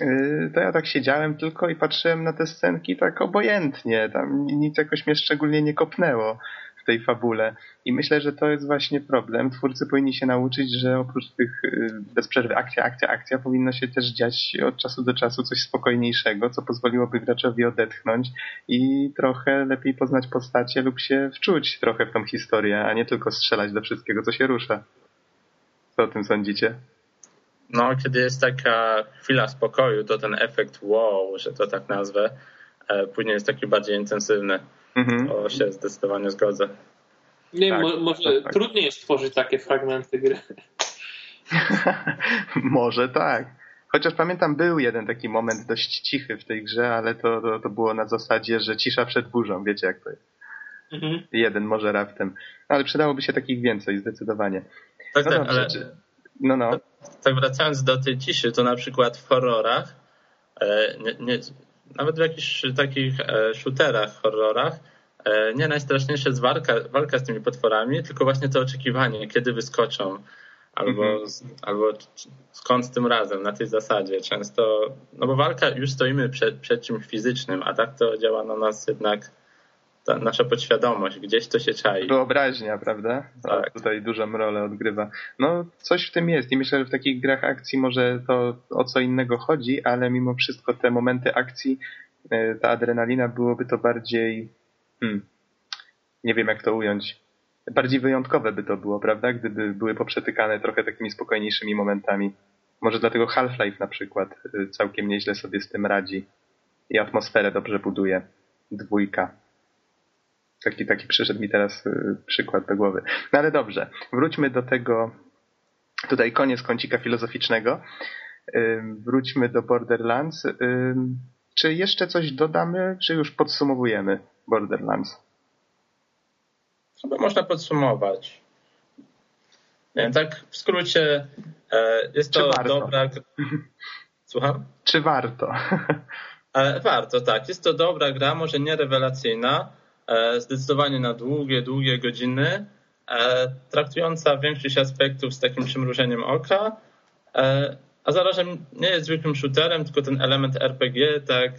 yy, to ja tak siedziałem tylko i patrzyłem na te scenki tak obojętnie, tam nic jakoś mnie szczególnie nie kopnęło tej fabule. I myślę, że to jest właśnie problem. Twórcy powinni się nauczyć, że oprócz tych y, bez przerwy akcja, akcja, akcja powinno się też dziać od czasu do czasu coś spokojniejszego, co pozwoliłoby graczowi odetchnąć i trochę lepiej poznać postacie lub się wczuć trochę w tą historię, a nie tylko strzelać do wszystkiego, co się rusza. Co o tym sądzicie? No, kiedy jest taka chwila spokoju, to ten efekt wow, że to tak nazwę, e, później jest taki bardziej intensywny. Mhm. To się zdecydowanie zgodzę. Nie tak, mo może tak, tak. trudniej jest tworzyć takie fragmenty gry. *laughs* może tak. Chociaż pamiętam, był jeden taki moment dość cichy w tej grze, ale to, to, to było na zasadzie, że cisza przed burzą. Wiecie, jak to jest. Mhm. Jeden może raptem. No, ale przydałoby się takich więcej, zdecydowanie. Tak, no tak, dobrze, ale... Czy... No, no. Tak wracając do tej ciszy, to na przykład w horrorach e, nie, nie, nawet w jakichś takich e, shooterach, horrorach, e, nie najstraszniejsze jest walka, walka z tymi potworami, tylko właśnie to oczekiwanie, kiedy wyskoczą, albo, mm -hmm. albo skąd tym razem, na tej zasadzie. Często, no bo walka, już stoimy przed, przed czymś fizycznym, a tak to działa na nas jednak ta nasza podświadomość, gdzieś to się czai. Wyobraźnia, prawda? Tak. tutaj dużą rolę odgrywa. No, coś w tym jest i myślę, że w takich grach akcji może to o co innego chodzi, ale mimo wszystko te momenty akcji, e, ta adrenalina byłoby to bardziej, hmm, nie wiem jak to ująć, bardziej wyjątkowe by to było, prawda? Gdyby były poprzetykane trochę takimi spokojniejszymi momentami. Może dlatego Half-Life na przykład e, całkiem nieźle sobie z tym radzi i atmosferę dobrze buduje. Dwójka. Taki, taki przyszedł mi teraz y, przykład do głowy. No ale dobrze, wróćmy do tego, tutaj koniec kącika filozoficznego. Wróćmy do Borderlands. Czy jeszcze coś dodamy, czy już podsumowujemy Borderlands? Chyba można podsumować. Nie, tak w skrócie e, jest to dobra... Słucham? Czy warto? E, warto, tak. Jest to dobra gra, może nie rewelacyjna, zdecydowanie na długie, długie godziny, e, traktująca większość aspektów z takim przymrużeniem oka, e, a zarazem nie jest zwykłym shooterem, tylko ten element RPG tak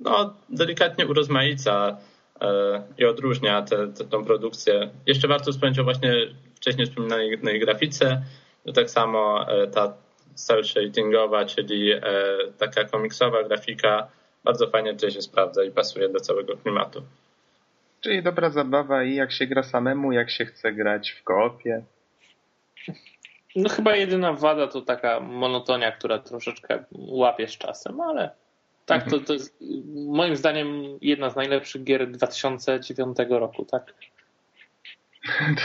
no, delikatnie urozmaica i odróżnia tę produkcję. Jeszcze warto wspomnieć o właśnie wcześniej wspominanej grafice, to tak samo ta cel shadingowa, czyli taka komiksowa grafika, bardzo fajnie tutaj się sprawdza i pasuje do całego klimatu. Czyli dobra zabawa i jak się gra samemu, jak się chce grać w koopie. No chyba jedyna wada to taka monotonia, która troszeczkę łapie z czasem, ale tak, to, to jest moim zdaniem jedna z najlepszych gier 2009 roku, tak?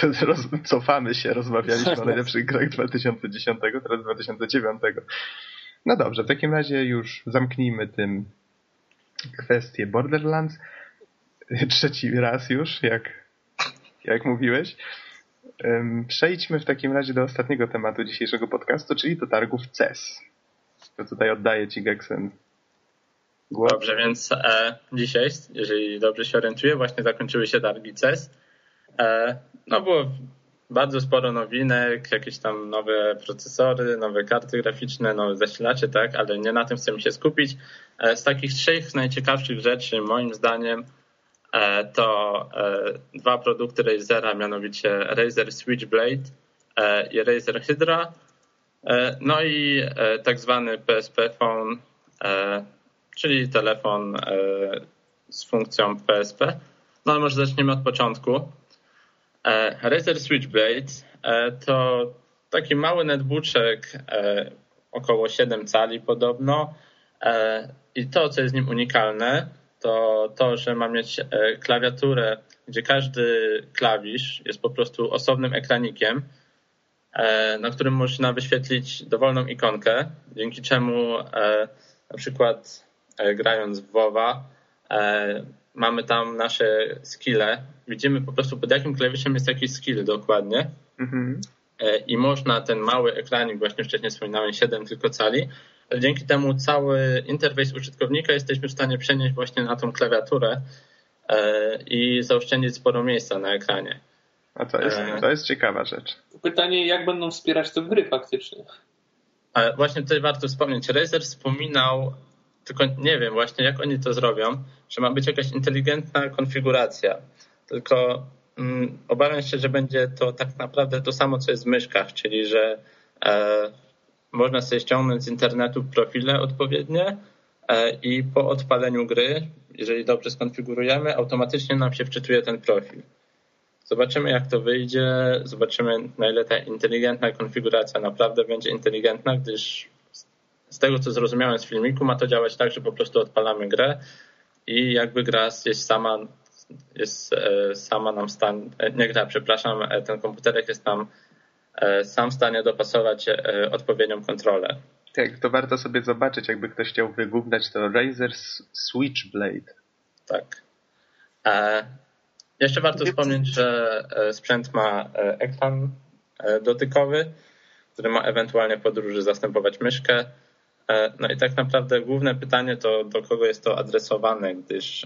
*laughs* Roz, cofamy się, rozmawialiśmy o najlepszych grach 2010, teraz 2009. No dobrze, w takim razie już zamknijmy tym kwestię Borderlands. *laughs* Trzeci raz już, jak, jak mówiłeś. Przejdźmy w takim razie do ostatniego tematu dzisiejszego podcastu, czyli do targów CES. To tutaj oddaję Ci, Geksen. Głos. Dobrze, więc e, dzisiaj, jeżeli dobrze się orientuję, właśnie zakończyły się targi CES. E, no było bardzo sporo nowinek, jakieś tam nowe procesory, nowe karty graficzne, nowe zasilacze, tak, ale nie na tym chcemy się skupić. E, z takich trzech najciekawszych rzeczy, moim zdaniem, e, to e, dwa produkty Razera, mianowicie Razer Switchblade i Razer Hydra, no i tak zwany PSP Phone, czyli telefon z funkcją PSP. No ale może zaczniemy od początku. Razer Switchblade to taki mały netbooczek, około 7 cali podobno, i to, co jest nim unikalne, to to, że mam mieć e, klawiaturę, gdzie każdy klawisz jest po prostu osobnym ekranikiem, e, na którym można wyświetlić dowolną ikonkę, dzięki czemu na przykład grając w WoWa mamy tam nasze skille, widzimy po prostu pod jakim klawiszem jest jakiś skill dokładnie mhm. i można ten mały ekranik, właśnie wcześniej wspominałem 7 tylko cali, dzięki temu cały interfejs użytkownika jesteśmy w stanie przenieść właśnie na tą klawiaturę e, i zaoszczędzić sporo miejsca na ekranie. A to jest, e, to jest ciekawa rzecz. Pytanie, jak będą wspierać te gry faktycznie? Ale właśnie tutaj warto wspomnieć, Razer wspominał, tylko nie wiem właśnie jak oni to zrobią, że ma być jakaś inteligentna konfiguracja. Tylko mm, obawiam się, że będzie to tak naprawdę to samo, co jest w myszkach, czyli że e, można sobie ściągnąć z internetu profile odpowiednie e, i po odpaleniu gry, jeżeli dobrze skonfigurujemy, automatycznie nam się wczytuje ten profil. Zobaczymy, jak to wyjdzie, zobaczymy, na ile ta inteligentna konfiguracja naprawdę będzie inteligentna, gdyż z tego, co zrozumiałem z filmiku, ma to działać tak, że po prostu odpalamy grę i jakby gra jest sama, jest e, sama nam stan, e, nie gra, przepraszam, ten komputerek jest tam E, sam w stanie dopasować e, odpowiednią kontrolę. Tak, to warto sobie zobaczyć, jakby ktoś chciał wygooglać to Razer Switchblade. Tak. E, jeszcze warto wspomnieć, że sprzęt ma ekran dotykowy, który ma ewentualnie w podróży zastępować myszkę. No i tak naprawdę główne pytanie to do kogo jest to adresowane, gdyż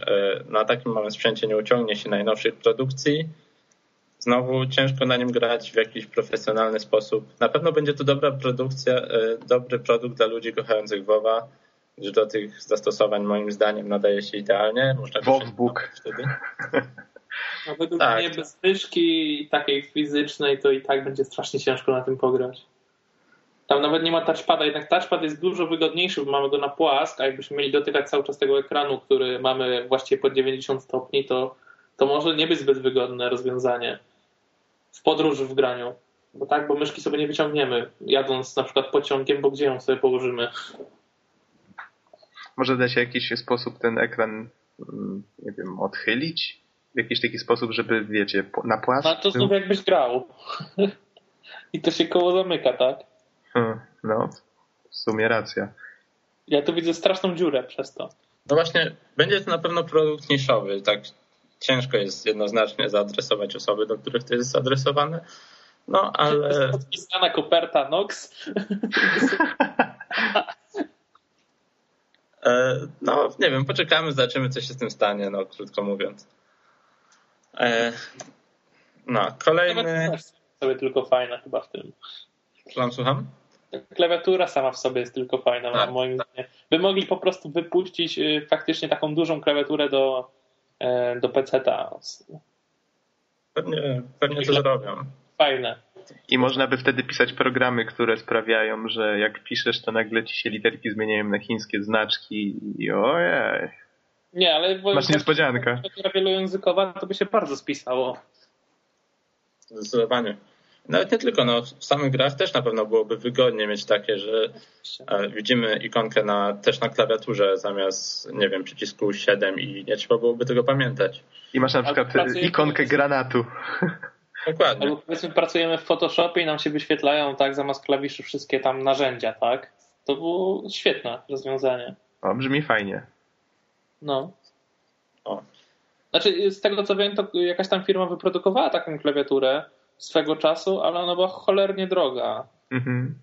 na takim małym sprzęcie nie uciągnie się najnowszych produkcji, znowu ciężko na nim grać w jakiś profesjonalny sposób. Na pewno będzie to dobra produkcja, e, dobry produkt dla ludzi kochających WoWa, gdyż do tych zastosowań moim zdaniem nadaje się idealnie. Można WoWbook. Wtedy. No według tak. mnie bez myszki takiej fizycznej to i tak będzie strasznie ciężko na tym pograć. Tam nawet nie ma touchpada, jednak touchpad jest dużo wygodniejszy, bo mamy go na płask, a jakbyśmy mieli dotykać cały czas tego ekranu, który mamy właściwie po 90 stopni, to, to może nie być zbyt wygodne rozwiązanie w podróży w graniu. Bo tak, bo myszki sobie nie wyciągniemy, jadąc na przykład pociągiem, bo gdzie ją sobie położymy? Może da się jakiś sposób ten ekran, mm, nie wiem, odchylić? W jakiś taki sposób, żeby, wiecie, na płaszcz? No to znów jakbyś grał. *laughs* I to się koło zamyka, tak? No, w sumie racja. Ja tu widzę straszną dziurę przez to. No właśnie, będzie to na pewno produkt niszowy, tak ciężko jest jednoznacznie zaadresować osoby, do których to jest zaadresowane. No, ale... Jest podpisana koperta Nox. *laughs* E, no, nie wiem, poczekamy, zobaczymy, co się z tym stanie, no, krótko mówiąc. E, no, kolejny... sobie tylko fajna chyba w tym. Słucham, słucham? Klawiatura sama w sobie jest tylko fajna, tak, moim tak. zdaniem. By mogli po prostu wypuścić y, faktycznie taką dużą klawiaturę do E, do PC-ta. Pewnie, pewnie to zrobią. Fajne. I można by wtedy pisać programy, które sprawiają, że jak piszesz, to nagle ci się literki zmieniają na chińskie znaczki i ojej. Nie, ale masz niespodziankę. wielojęzykowa to by się bardzo spisało. Zdecydowanie. Nawet nie tylko, no, w samych grach też na pewno byłoby wygodnie mieć takie, że e, widzimy ikonkę na, też na klawiaturze zamiast, nie wiem, przycisku 7 i nie trzeba byłoby tego pamiętać. I masz na przykład ikonkę granatu. *laughs* Dokładnie. Albo powiedzmy pracujemy w Photoshopie i nam się wyświetlają tak zamiast klawiszy wszystkie tam narzędzia, tak? To było świetne rozwiązanie. O, brzmi fajnie. No. O. Znaczy, z tego co wiem, to jakaś tam firma wyprodukowała taką klawiaturę, swego czasu, ale ona była cholernie droga. Mhm.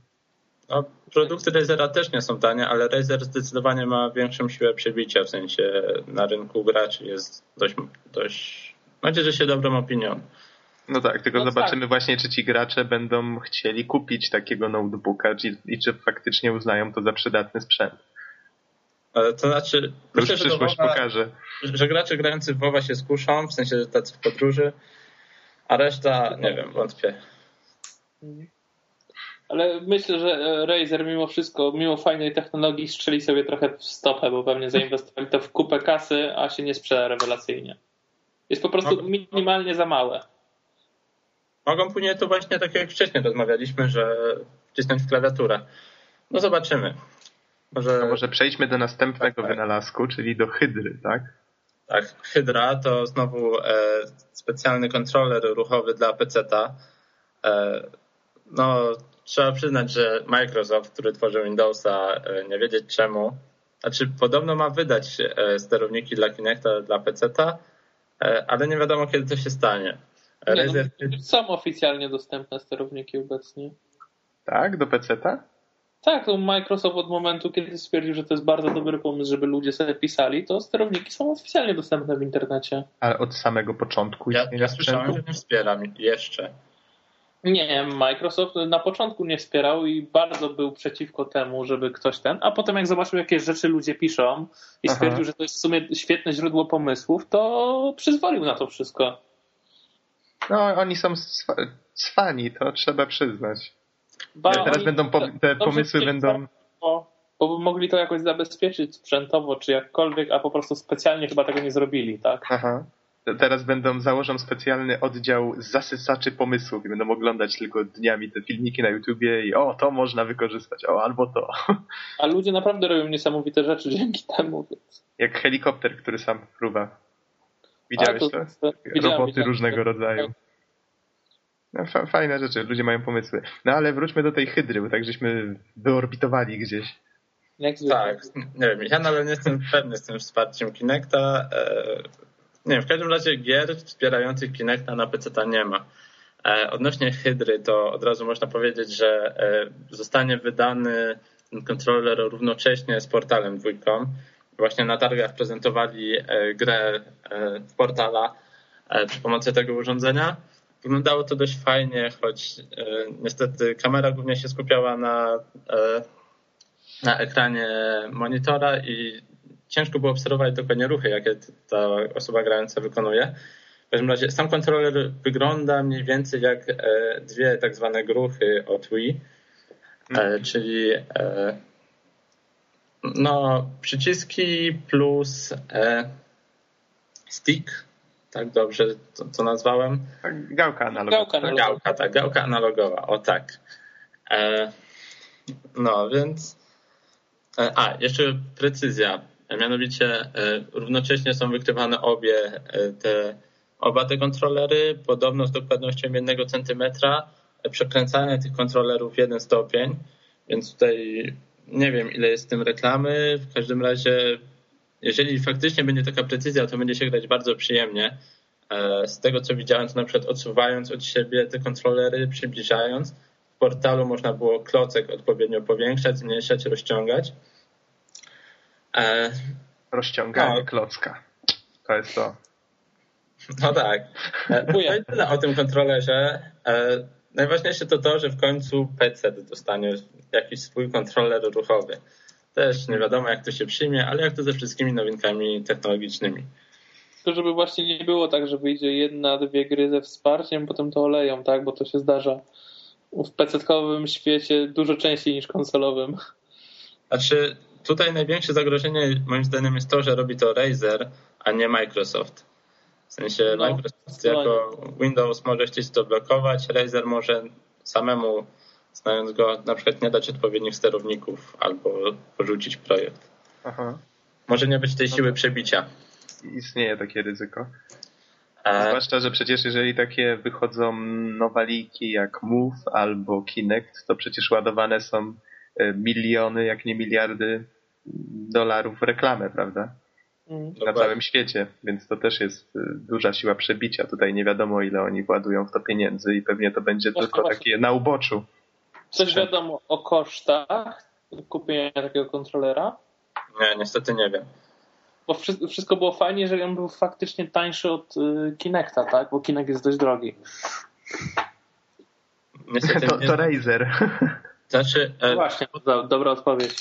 No, produkty Razera też nie są tanie, ale Razer zdecydowanie ma większą siłę przebicia, w sensie na rynku graczy jest dość, dość macie, że się dobrą opinią. No tak, tylko no zobaczymy tak. właśnie, czy ci gracze będą chcieli kupić takiego notebooka czy, i czy faktycznie uznają to za przydatny sprzęt. Ale to znaczy, to myślę, już przyszłość że, pokaże. że gracze grający w WoWa się skuszą, w sensie tacy w podróży, a reszta, nie wiem, wątpię. Ale myślę, że e, Razer mimo wszystko, mimo fajnej technologii strzeli sobie trochę w stopę, bo pewnie zainwestowali to w kupę kasy, a się nie sprzeda rewelacyjnie. Jest po prostu minimalnie za małe. Mogą później to właśnie tak jak wcześniej rozmawialiśmy, że wcisnąć w klawiaturę. No zobaczymy. Może, no może przejdźmy do następnego tak, tak. wynalazku, czyli do hydry, tak? Tak, Hydra to znowu e, specjalny kontroler ruchowy dla PC-ta. E, no, trzeba przyznać, że Microsoft, który tworzył Windowsa, e, nie wiedzieć czemu, znaczy podobno ma wydać e, sterowniki dla Kinecta dla PC-ta, e, ale nie wiadomo kiedy to się stanie. Nie, Razer... no, są oficjalnie dostępne sterowniki obecnie. Tak, do PC-ta? Tak, to Microsoft od momentu, kiedy stwierdził, że to jest bardzo dobry pomysł, żeby ludzie sobie pisali, to sterowniki są oficjalnie dostępne w internecie. Ale od samego początku ja, ja słyszałem, że nie wspieram jeszcze. Nie, Microsoft na początku nie wspierał i bardzo był przeciwko temu, żeby ktoś ten, a potem jak zobaczył, jakie rzeczy ludzie piszą i stwierdził, Aha. że to jest w sumie świetne źródło pomysłów, to przyzwolił na to wszystko. No, oni są cwani, to trzeba przyznać. Teraz oni, będą po, te pomysły będą. Bo, bo mogli to jakoś zabezpieczyć sprzętowo, czy jakkolwiek, a po prostu specjalnie chyba tego nie zrobili, tak? Aha. Teraz będą, założą specjalny oddział zasysaczy pomysłów i będą oglądać tylko dniami te filmiki na YouTubie i o, to można wykorzystać, o, albo to. A ludzie naprawdę robią niesamowite rzeczy dzięki temu. Więc... Jak helikopter, który sam fruwa. Widziałeś to? to? Widziałem, Roboty widziałem, różnego rodzaju. No, fajne rzeczy, ludzie mają pomysły. No ale wróćmy do tej hydry, bo tak żeśmy wyorbitowali gdzieś. Tak, nie wiem, ja nawet nie jestem pewny z tym wsparciem Kinecta. E, nie wiem, w każdym razie gier wspierających Kinecta na PC nie ma. E, odnośnie Hydry, to od razu można powiedzieć, że e, zostanie wydany kontroler równocześnie z portalem dwójką. Właśnie na targach prezentowali grę w portala przy pomocy tego urządzenia. Wyglądało to dość fajnie, choć e, niestety kamera głównie się skupiała na, e, na ekranie monitora i ciężko było obserwować dokładnie ruchy, jakie ta osoba grająca wykonuje. W każdym razie sam kontroler wygląda mniej więcej jak e, dwie tak zwane gruchy od Wii, mhm. czyli no, przyciski plus stick tak dobrze to, to nazwałem? Tak, gałka analogowa. Gałka, analogowa. gałka, tak, gałka analogowa, o tak. E, no, więc... E, a, jeszcze precyzja. Mianowicie e, równocześnie są wykrywane obie e, te, oba te kontrolery, podobno z dokładnością jednego centymetra, przekręcanie tych kontrolerów jeden stopień, więc tutaj nie wiem ile jest w tym reklamy, w każdym razie jeżeli faktycznie będzie taka precyzja, to będzie się grać bardzo przyjemnie. E, z tego co widziałem, to na przykład odsuwając od siebie te kontrolery, przybliżając, w portalu można było klocek odpowiednio powiększać, zmniejszać, rozciągać. E, Rozciąganie no. klocka. To jest to. No tak. E, *laughs* no i tyle o tym kontrolerze. Najważniejsze to to, że w końcu PC dostanie jakiś swój kontroler ruchowy. Też nie wiadomo, jak to się przyjmie, ale jak to ze wszystkimi nowinkami technologicznymi. To żeby właśnie nie było tak, że wyjdzie jedna, dwie gry ze wsparciem, potem to oleją, tak? Bo to się zdarza w PC-kowym świecie dużo częściej niż konsolowym. Znaczy, tutaj największe zagrożenie moim zdaniem jest to, że robi to Razer, a nie Microsoft. W sensie no, Microsoft jako Windows może chcieć to blokować, Razer może samemu znając go, na przykład nie dać odpowiednich sterowników albo porzucić projekt. Aha. Może nie być tej siły no przebicia. Istnieje takie ryzyko. A... Zwłaszcza, że przecież jeżeli takie wychodzą nowaliki jak Move albo Kinect, to przecież ładowane są e, miliony, jak nie miliardy dolarów w reklamę, prawda? Mm. Na całym świecie, więc to też jest e, duża siła przebicia. Tutaj nie wiadomo, ile oni władują w to pieniędzy i pewnie to będzie tylko takie na uboczu. Coś wiadomo o kosztach kupienia takiego kontrolera? Nie, niestety nie wiem. Bo wszystko było fajnie, jeżeli on był faktycznie tańszy od y, Kinecta, tak? Bo Kinect jest dość drogi. Niestety *laughs* to, to Razer. *laughs* Znaczy, e, Właśnie, dobra odpowiedź.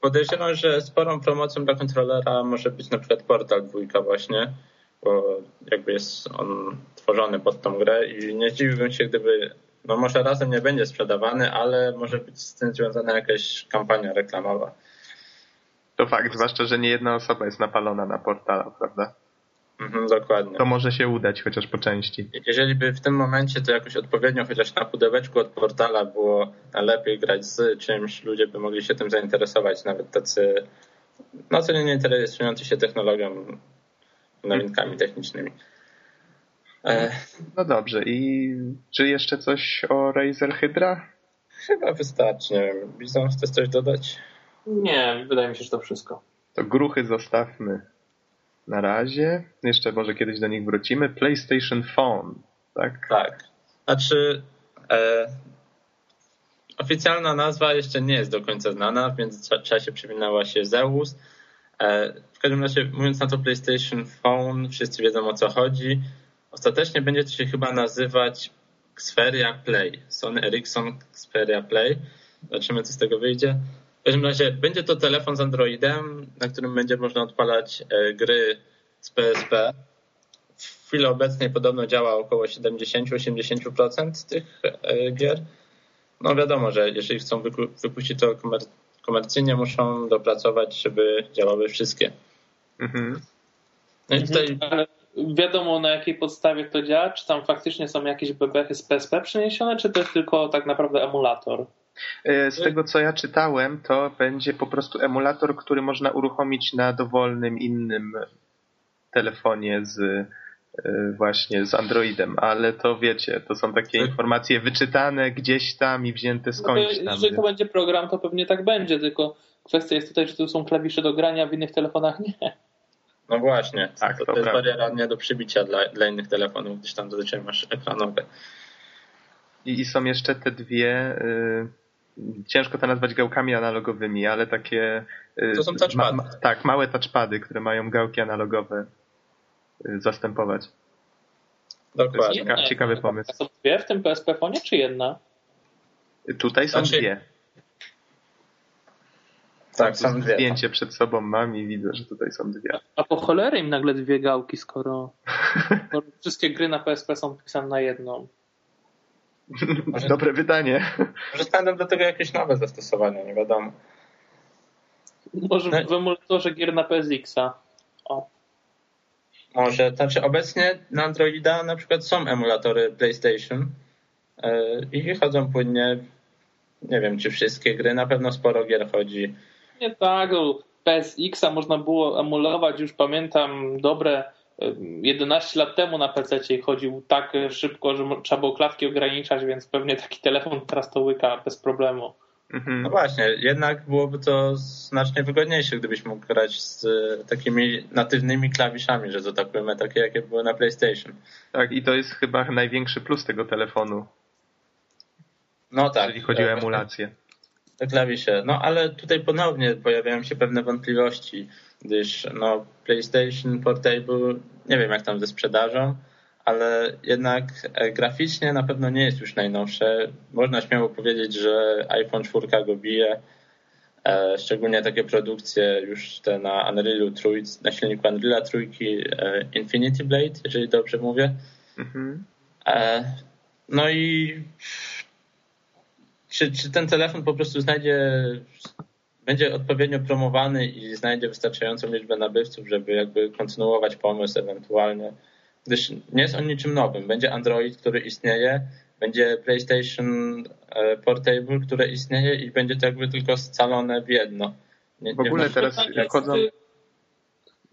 Podejrzewam, że sporą promocją dla kontrolera może być na przykład Portal 2 właśnie, bo jakby jest on tworzony pod tą grę i nie zdziwiłbym się, gdyby no może razem nie będzie sprzedawany, ale może być z tym związana jakaś kampania reklamowa. To fakt, zwłaszcza, że nie jedna osoba jest napalona na portala, prawda? Mhm, dokładnie. To może się udać, chociaż po części. Jeżeli by w tym momencie to jakoś odpowiednio, chociaż na pudełeczku od portala było lepiej grać z czymś, ludzie by mogli się tym zainteresować, nawet tacy no co nie interesujący się technologią. nowinkami technicznymi. E... No dobrze, i czy jeszcze coś o Razer Hydra? Chyba wystarczy. Nie wiem, Bizon, chcesz coś dodać? Nie, wydaje mi się, że to wszystko. To gruchy zostawmy na razie. Jeszcze może kiedyś do nich wrócimy. PlayStation Phone, tak? Tak. Znaczy, e, oficjalna nazwa jeszcze nie jest do końca znana, w międzyczasie przewinęła się Zeus. E, w każdym razie, mówiąc na to PlayStation Phone, wszyscy wiedzą o co chodzi. Ostatecznie będzie to się chyba nazywać Xperia Play. Sony Ericsson Xperia Play. Zobaczymy, co z tego wyjdzie. W każdym razie będzie to telefon z Androidem, na którym będzie można odpalać e, gry z PSP. W chwili obecnej podobno działa około 70-80% tych e, gier. No wiadomo, że jeżeli chcą wypuścić to komercyjnie, muszą dopracować, żeby działały wszystkie. Mhm. No i tutaj... Wiadomo na jakiej podstawie to działa? Czy tam faktycznie są jakieś bebechy z PSP przeniesione, czy to jest tylko tak naprawdę emulator? E, z tego co ja czytałem, to będzie po prostu emulator, który można uruchomić na dowolnym innym telefonie z e, właśnie z Androidem, ale to wiecie, to są takie tak. informacje wyczytane gdzieś tam i wzięte skądś tam. Jeżeli to będzie program, to pewnie tak będzie, tylko kwestia jest tutaj, że tu są klawisze do grania, w innych telefonach *laughs* nie. No właśnie, tak, to, to, to jest bariera nie do przybicia dla, dla innych telefonów, gdyż tam zazwyczaj masz ekranowe. I, I, są jeszcze te dwie, y, ciężko to nazwać gałkami analogowymi, ale takie... Y, to są touchpady. Ma, tak, małe touchpady, które mają gałki analogowe y, zastępować. Dokładnie. Cieka ciekawy pomysł. A są dwie w tym PSP fonie, czy jedna? Tutaj są znaczy, dwie. Tak, są dwie. Zdjęcie przed sobą mam i widzę, że tutaj są dwie. A po cholerę im nagle dwie gałki, skoro, *laughs* skoro wszystkie gry na PSP są pisane na jedną. Może, *laughs* Dobre wydanie. Może znajdą do tego jakieś nowe zastosowania, nie wiadomo. Może no. w emulatorze gier na PSX-a. O. Może, znaczy obecnie na Androida na przykład są emulatory PlayStation yy, i chodzą płynnie. Nie wiem, czy wszystkie gry, na pewno sporo gier chodzi nie tak, PSX-a można było emulować, już pamiętam dobre 11 lat temu na PC chodził tak szybko, że trzeba było klatki ograniczać, więc pewnie taki telefon teraz to łyka bez problemu. Mhm. No właśnie, jednak byłoby to znacznie wygodniejsze, gdybyś mógł grać z takimi natywnymi klawiszami, że to tak powiem, takie jakie były na PlayStation. Tak, i to jest chyba największy plus tego telefonu. No tak. Jeżeli chodzi o emulację te klawisze. No ale tutaj ponownie pojawiają się pewne wątpliwości, gdyż no, PlayStation Portable, nie wiem jak tam ze sprzedażą, ale jednak e, graficznie na pewno nie jest już najnowsze. Można śmiało powiedzieć, że iPhone 4 go bije. E, szczególnie takie produkcje już te na Unrealu trójc, na silniku Unreala trójki e, Infinity Blade, jeżeli dobrze mówię. Mhm. No i czy, czy ten telefon po prostu znajdzie, będzie odpowiednio promowany i znajdzie wystarczającą liczbę nabywców, żeby jakby kontynuować pomysł ewentualnie, gdyż nie jest on niczym nowym. Będzie Android, który istnieje, będzie PlayStation e, Portable, które istnieje i będzie to jakby tylko scalone w jedno. Nie, w ogóle teraz chodzą...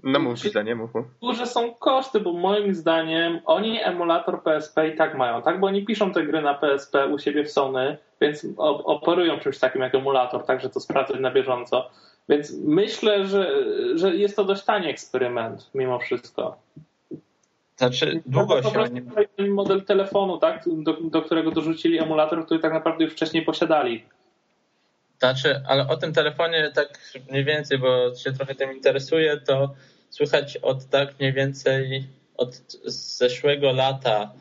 No mów, Wiza, nie mów. Duże są koszty, bo moim zdaniem oni emulator PSP i tak mają, tak? Bo oni piszą te gry na PSP u siebie w Sony, więc operują czymś takim jak emulator, tak, że to sprawdzać na bieżąco. Więc myślę, że, że jest to dość tani eksperyment mimo wszystko. Znaczy, długo się... Nie... model telefonu, tak, do, do którego dorzucili emulator, który tak naprawdę już wcześniej posiadali. Znaczy, ale o tym telefonie tak mniej więcej, bo się trochę tym interesuję, to słychać od tak mniej więcej od zeszłego lata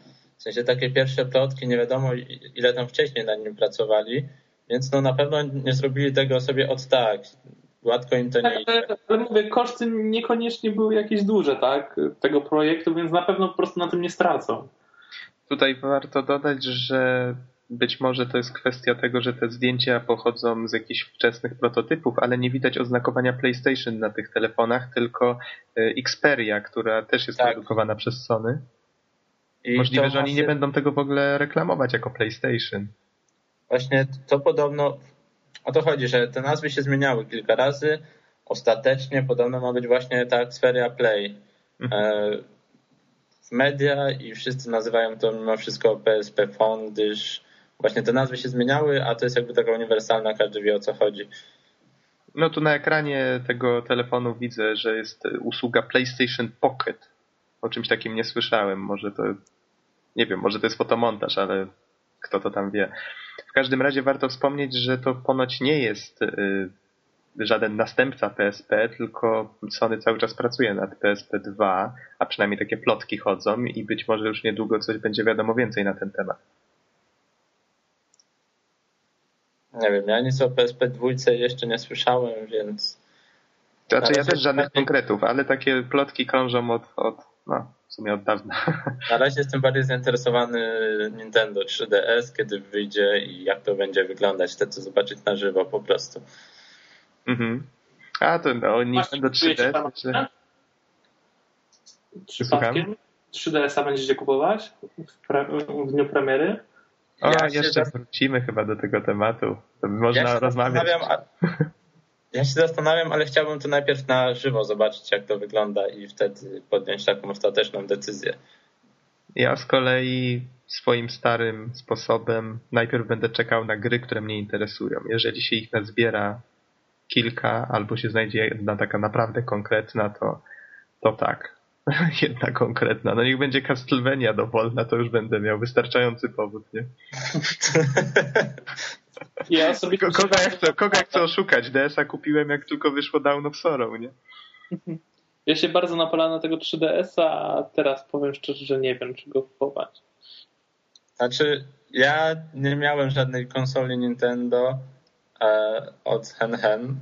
w sensie takie pierwsze plotki, nie wiadomo ile tam wcześniej na nim pracowali, więc no na pewno nie zrobili tego sobie od tak. Gładko im to nie idzie. Ale mówię, koszty niekoniecznie były jakieś duże, tak, tego projektu, więc na pewno po prostu na tym nie stracą. Tutaj warto dodać, że być może to jest kwestia tego, że te zdjęcia pochodzą z jakichś wczesnych prototypów, ale nie widać oznakowania PlayStation na tych telefonach, tylko e, Xperia, która też jest tak. produkowana przez Sony. I Możliwe, że oni nie będą tego w ogóle reklamować jako PlayStation. Właśnie to podobno o to chodzi, że te nazwy się zmieniały kilka razy. Ostatecznie podobno ma być właśnie ta Xperia Play. mhm. w media i wszyscy nazywają to mimo wszystko PSP Phone, gdyż właśnie te nazwy się zmieniały, a to jest jakby taka uniwersalna, każdy wie o co chodzi. No tu na ekranie tego telefonu widzę, że jest usługa PlayStation Pocket. O czymś takim nie słyszałem. Może to, nie wiem, może to jest fotomontaż, ale kto to tam wie. W każdym razie warto wspomnieć, że to ponoć nie jest y, żaden następca PSP, tylko Sony cały czas pracuje nad PSP 2, a przynajmniej takie plotki chodzą i być może już niedługo coś będzie wiadomo więcej na ten temat. Nie wiem, ja nic o PSP 2 jeszcze nie słyszałem, więc... Znaczy ja też żadnych konkretów, ale takie plotki krążą od, od no, w sumie od dawna. *laughs* Na razie jestem bardziej zainteresowany Nintendo 3DS, kiedy wyjdzie i jak to będzie wyglądać. Chcę to zobaczyć na żywo po prostu. Mhm. A to no, Nintendo 3DS. Czy... Przypadkiem 3DS-a będziecie kupować w, pre- w dniu premiery? O, ja jeszcze wrócimy chyba do tego tematu. To można ja rozmawiać. *laughs* Ja się zastanawiam, ale chciałbym to najpierw na żywo zobaczyć, jak to wygląda i wtedy podjąć taką ostateczną decyzję. Ja z kolei swoim starym sposobem najpierw będę czekał na gry, które mnie interesują. Jeżeli się ich nazbiera kilka, albo się znajdzie jedna taka naprawdę konkretna, to, to tak. *laughs* Jedna konkretna. No niech będzie Castlevania dowolna, to już będę miał wystarczający powód, nie? *laughs* Ja sobie kogo, ja chcę, kogo ja chcę oszukać? DS-a kupiłem jak tylko wyszło Down of Sorrow, nie? *laughs* Ja się bardzo napalałem na tego 3DS-a, a teraz powiem szczerze, że nie wiem, czy go kupować. Znaczy, ja nie miałem żadnej konsoli Nintendo e, od Hen Hen,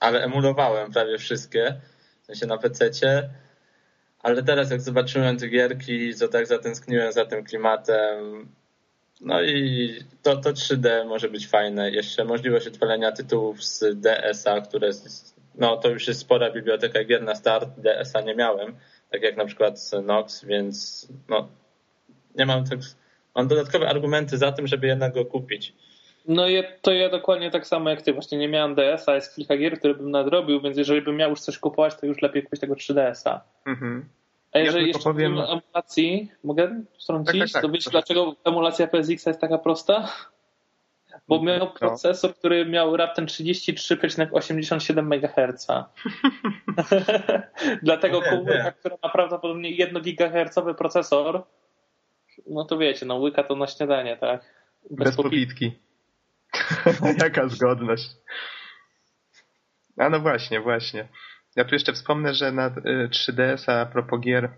ale emulowałem prawie wszystkie, w sensie na PC-cie, ale teraz jak zobaczyłem te gierki, to tak zatęskniłem za tym klimatem, no i to, to 3D może być fajne. Jeszcze możliwość odpalenia tytułów z DS-a, które no to już jest spora biblioteka gier na start. DS-a nie miałem, tak jak na przykład Nox, więc no nie mam tak. Mam dodatkowe argumenty za tym, żeby jednak go kupić. No to ja dokładnie tak samo jak ty. Właśnie nie miałem DS-a, jest kilka gier, które bym nadrobił, więc jeżeli bym miał już coś kupować, to już lepiej kupić tego 3DS-a. Mhm. A jeżeli ja jeszcze powiem... emulacji, mogę wtrącić, tak, tak, tak, to wiecie dlaczego emulacja PSX jest taka prosta? Bo miał no. procesor, który miał raptem 33,87 MHz. *laughs* Dlatego no komórka, która ma prawdopodobnie 1 GHz procesor, no to wiecie, no łyka to na śniadanie, tak? Bez, Bez popitki. *laughs* Jaka zgodność. A no właśnie, właśnie. Ja tu jeszcze wspomnę, że na 3DS a propos gier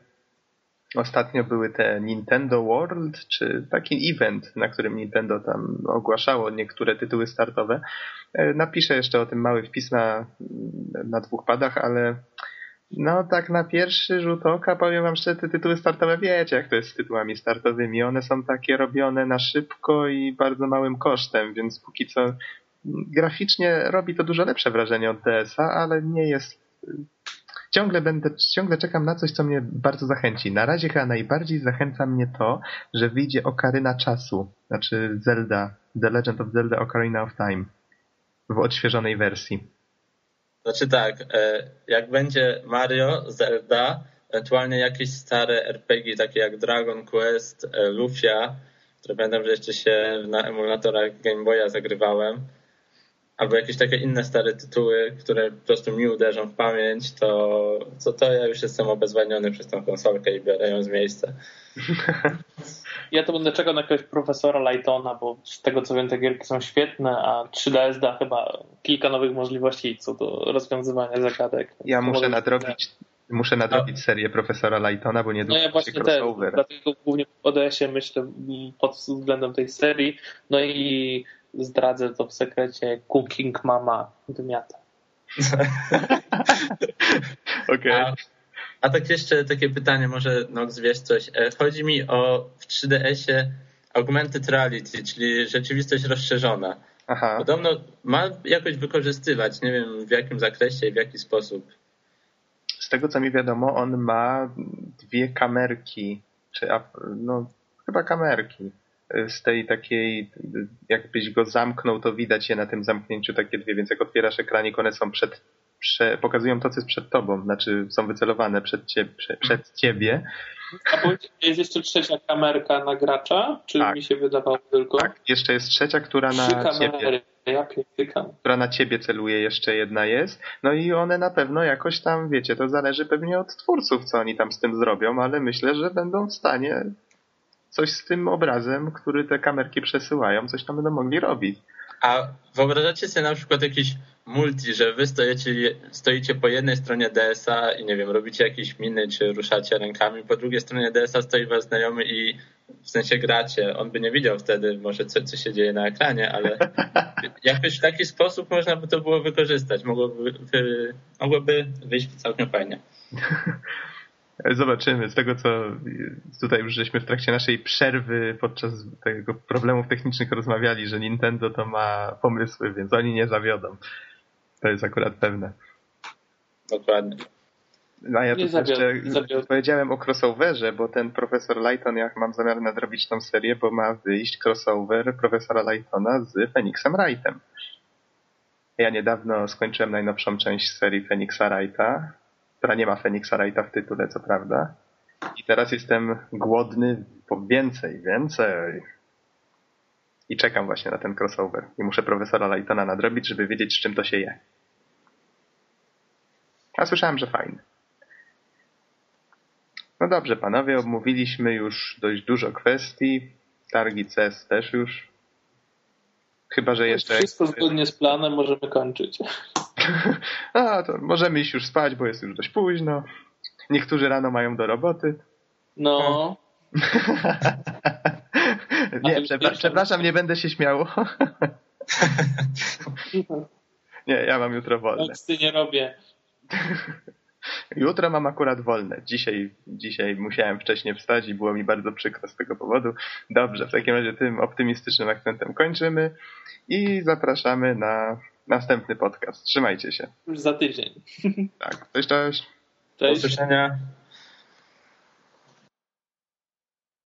ostatnio były te Nintendo World, czy taki event, na którym Nintendo tam ogłaszało niektóre tytuły startowe. E, napiszę jeszcze o tym mały wpis na, na dwóch padach, ale no tak na pierwszy rzut oka powiem wam, że te tytuły startowe wiecie jak to jest z tytułami startowymi. One są takie robione na szybko i bardzo małym kosztem, więc póki co graficznie robi to dużo lepsze wrażenie od DS-a, ale nie jest ciągle będę, ciągle czekam na coś, co mnie bardzo zachęci. Na razie chyba najbardziej zachęca mnie to, że wyjdzie Okaryna Czasu, znaczy Zelda, The Legend of Zelda Ocarina of Time w odświeżonej wersji. Znaczy tak, e, jak będzie Mario, Zelda, ewentualnie jakieś stare RPG, takie jak Dragon Quest, e, Lufia, które że jeszcze się na emulatorach Game Boya zagrywałem, albo jakieś takie inne stare tytuły, które po prostu mi uderzą w pamięć, to, to, to ja już jestem obezwładniony przez tą konsolkę i biorę ją z miejsca. *laughs* Ja to będę czekał na jakiegoś profesora Lightona, bo z tego co wiem te gierki są świetne, a 3DS da chyba kilka nowych możliwości co do rozwiązywania zagadek. Ja muszę nadrobić, muszę nadrobić serię profesora Lightona, bo niedługo no ja właśnie crossover. Też, dlatego głównie o DS-ie myślę pod względem tej serii. No i zdradzę to w sekrecie, Cooking Mama wymiata. *laughs* Okej. Okay. A, a, tak jeszcze takie pytanie, może Nox wiesz coś. E, chodzi mi o w 3DS-ie augmented reality, czyli rzeczywistość rozszerzona. Aha. Podobno ma jakoś wykorzystywać, nie wiem w jakim zakresie i w jaki sposób. Z tego co mi wiadomo, on ma dwie kamerki, czy no chyba kamerki z tej takiej, jakbyś go zamknął, to widać je na tym zamknięciu takie dwie, więc jak otwierasz ekranik, one są przed prze, pokazują to, co jest przed tobą, znaczy są wycelowane przed, cie, prze, przed ciebie. A jest jeszcze trzecia kamerka na gracza? Czy Tak. mi się wydawało tylko? Tak, jeszcze jest trzecia, która na ciebie, kamery. Ja pierdykam. która na ciebie celuje, jeszcze jedna jest. No i one na pewno jakoś tam, wiecie, to zależy pewnie od twórców, co oni tam z tym zrobią, ale myślę, że będą w stanie coś z tym obrazem, który te kamerki przesyłają, coś tam będą mogli robić. A wyobrażacie sobie na przykład jakiś multi, że wy stoicie, stoicie po jednej stronie DSA i nie wiem, robicie jakieś miny, czy ruszacie rękami, po drugiej stronie DSA stoi wasz znajomy i w sensie gracie. On by nie widział wtedy może co, co się dzieje na ekranie, ale *laughs* jakoś w taki sposób można by to było wykorzystać. Mogłoby, wy, mogłoby wyjść całkiem fajnie. *laughs* Zobaczymy. Z tego, co tutaj już żeśmy w trakcie naszej przerwy podczas tego problemów technicznych rozmawiali, że Nintendo to ma pomysły, więc oni nie zawiodą. To jest akurat pewne. Dokładnie. No a ja tu jeszcze powiedziałem o crossoverze, bo ten profesor Lighton, jak mam zamiar nadrobić tą serię, bo ma wyjść crossover profesora Lightona z Phoenixem Wrightem. Ja niedawno skończyłem najnowszą część serii Phoenixa Wrighta, która nie ma Phoenixa Wrighta w tytule, co prawda. I teraz jestem głodny po więcej, więcej. I czekam właśnie na ten crossover. I muszę profesora Lightona nadrobić, żeby wiedzieć, z czym to się je. A słyszałem, że fajny. No dobrze, panowie, omówiliśmy już dość dużo kwestii. Targi CES też już. Chyba, że jeszcze. Wszystko zgodnie z planem możemy kończyć. *laughs* A, to możemy iść już spać, bo jest już dość późno. Niektórzy rano mają do roboty. No, *laughs* nie, Ale przepra- przepraszam, nie będę się śmiał. *laughs* nie, ja mam jutro wolne. teksty nie robię. Jutro mam akurat wolne. Dzisiaj, dzisiaj musiałem wcześniej wstać i było mi bardzo przykro z tego powodu. Dobrze, w takim razie tym optymistycznym akcentem kończymy i zapraszamy na następny podcast. Trzymajcie się. Już za tydzień. Tak, cześć, cześć. Do Cześć. usłyszenia.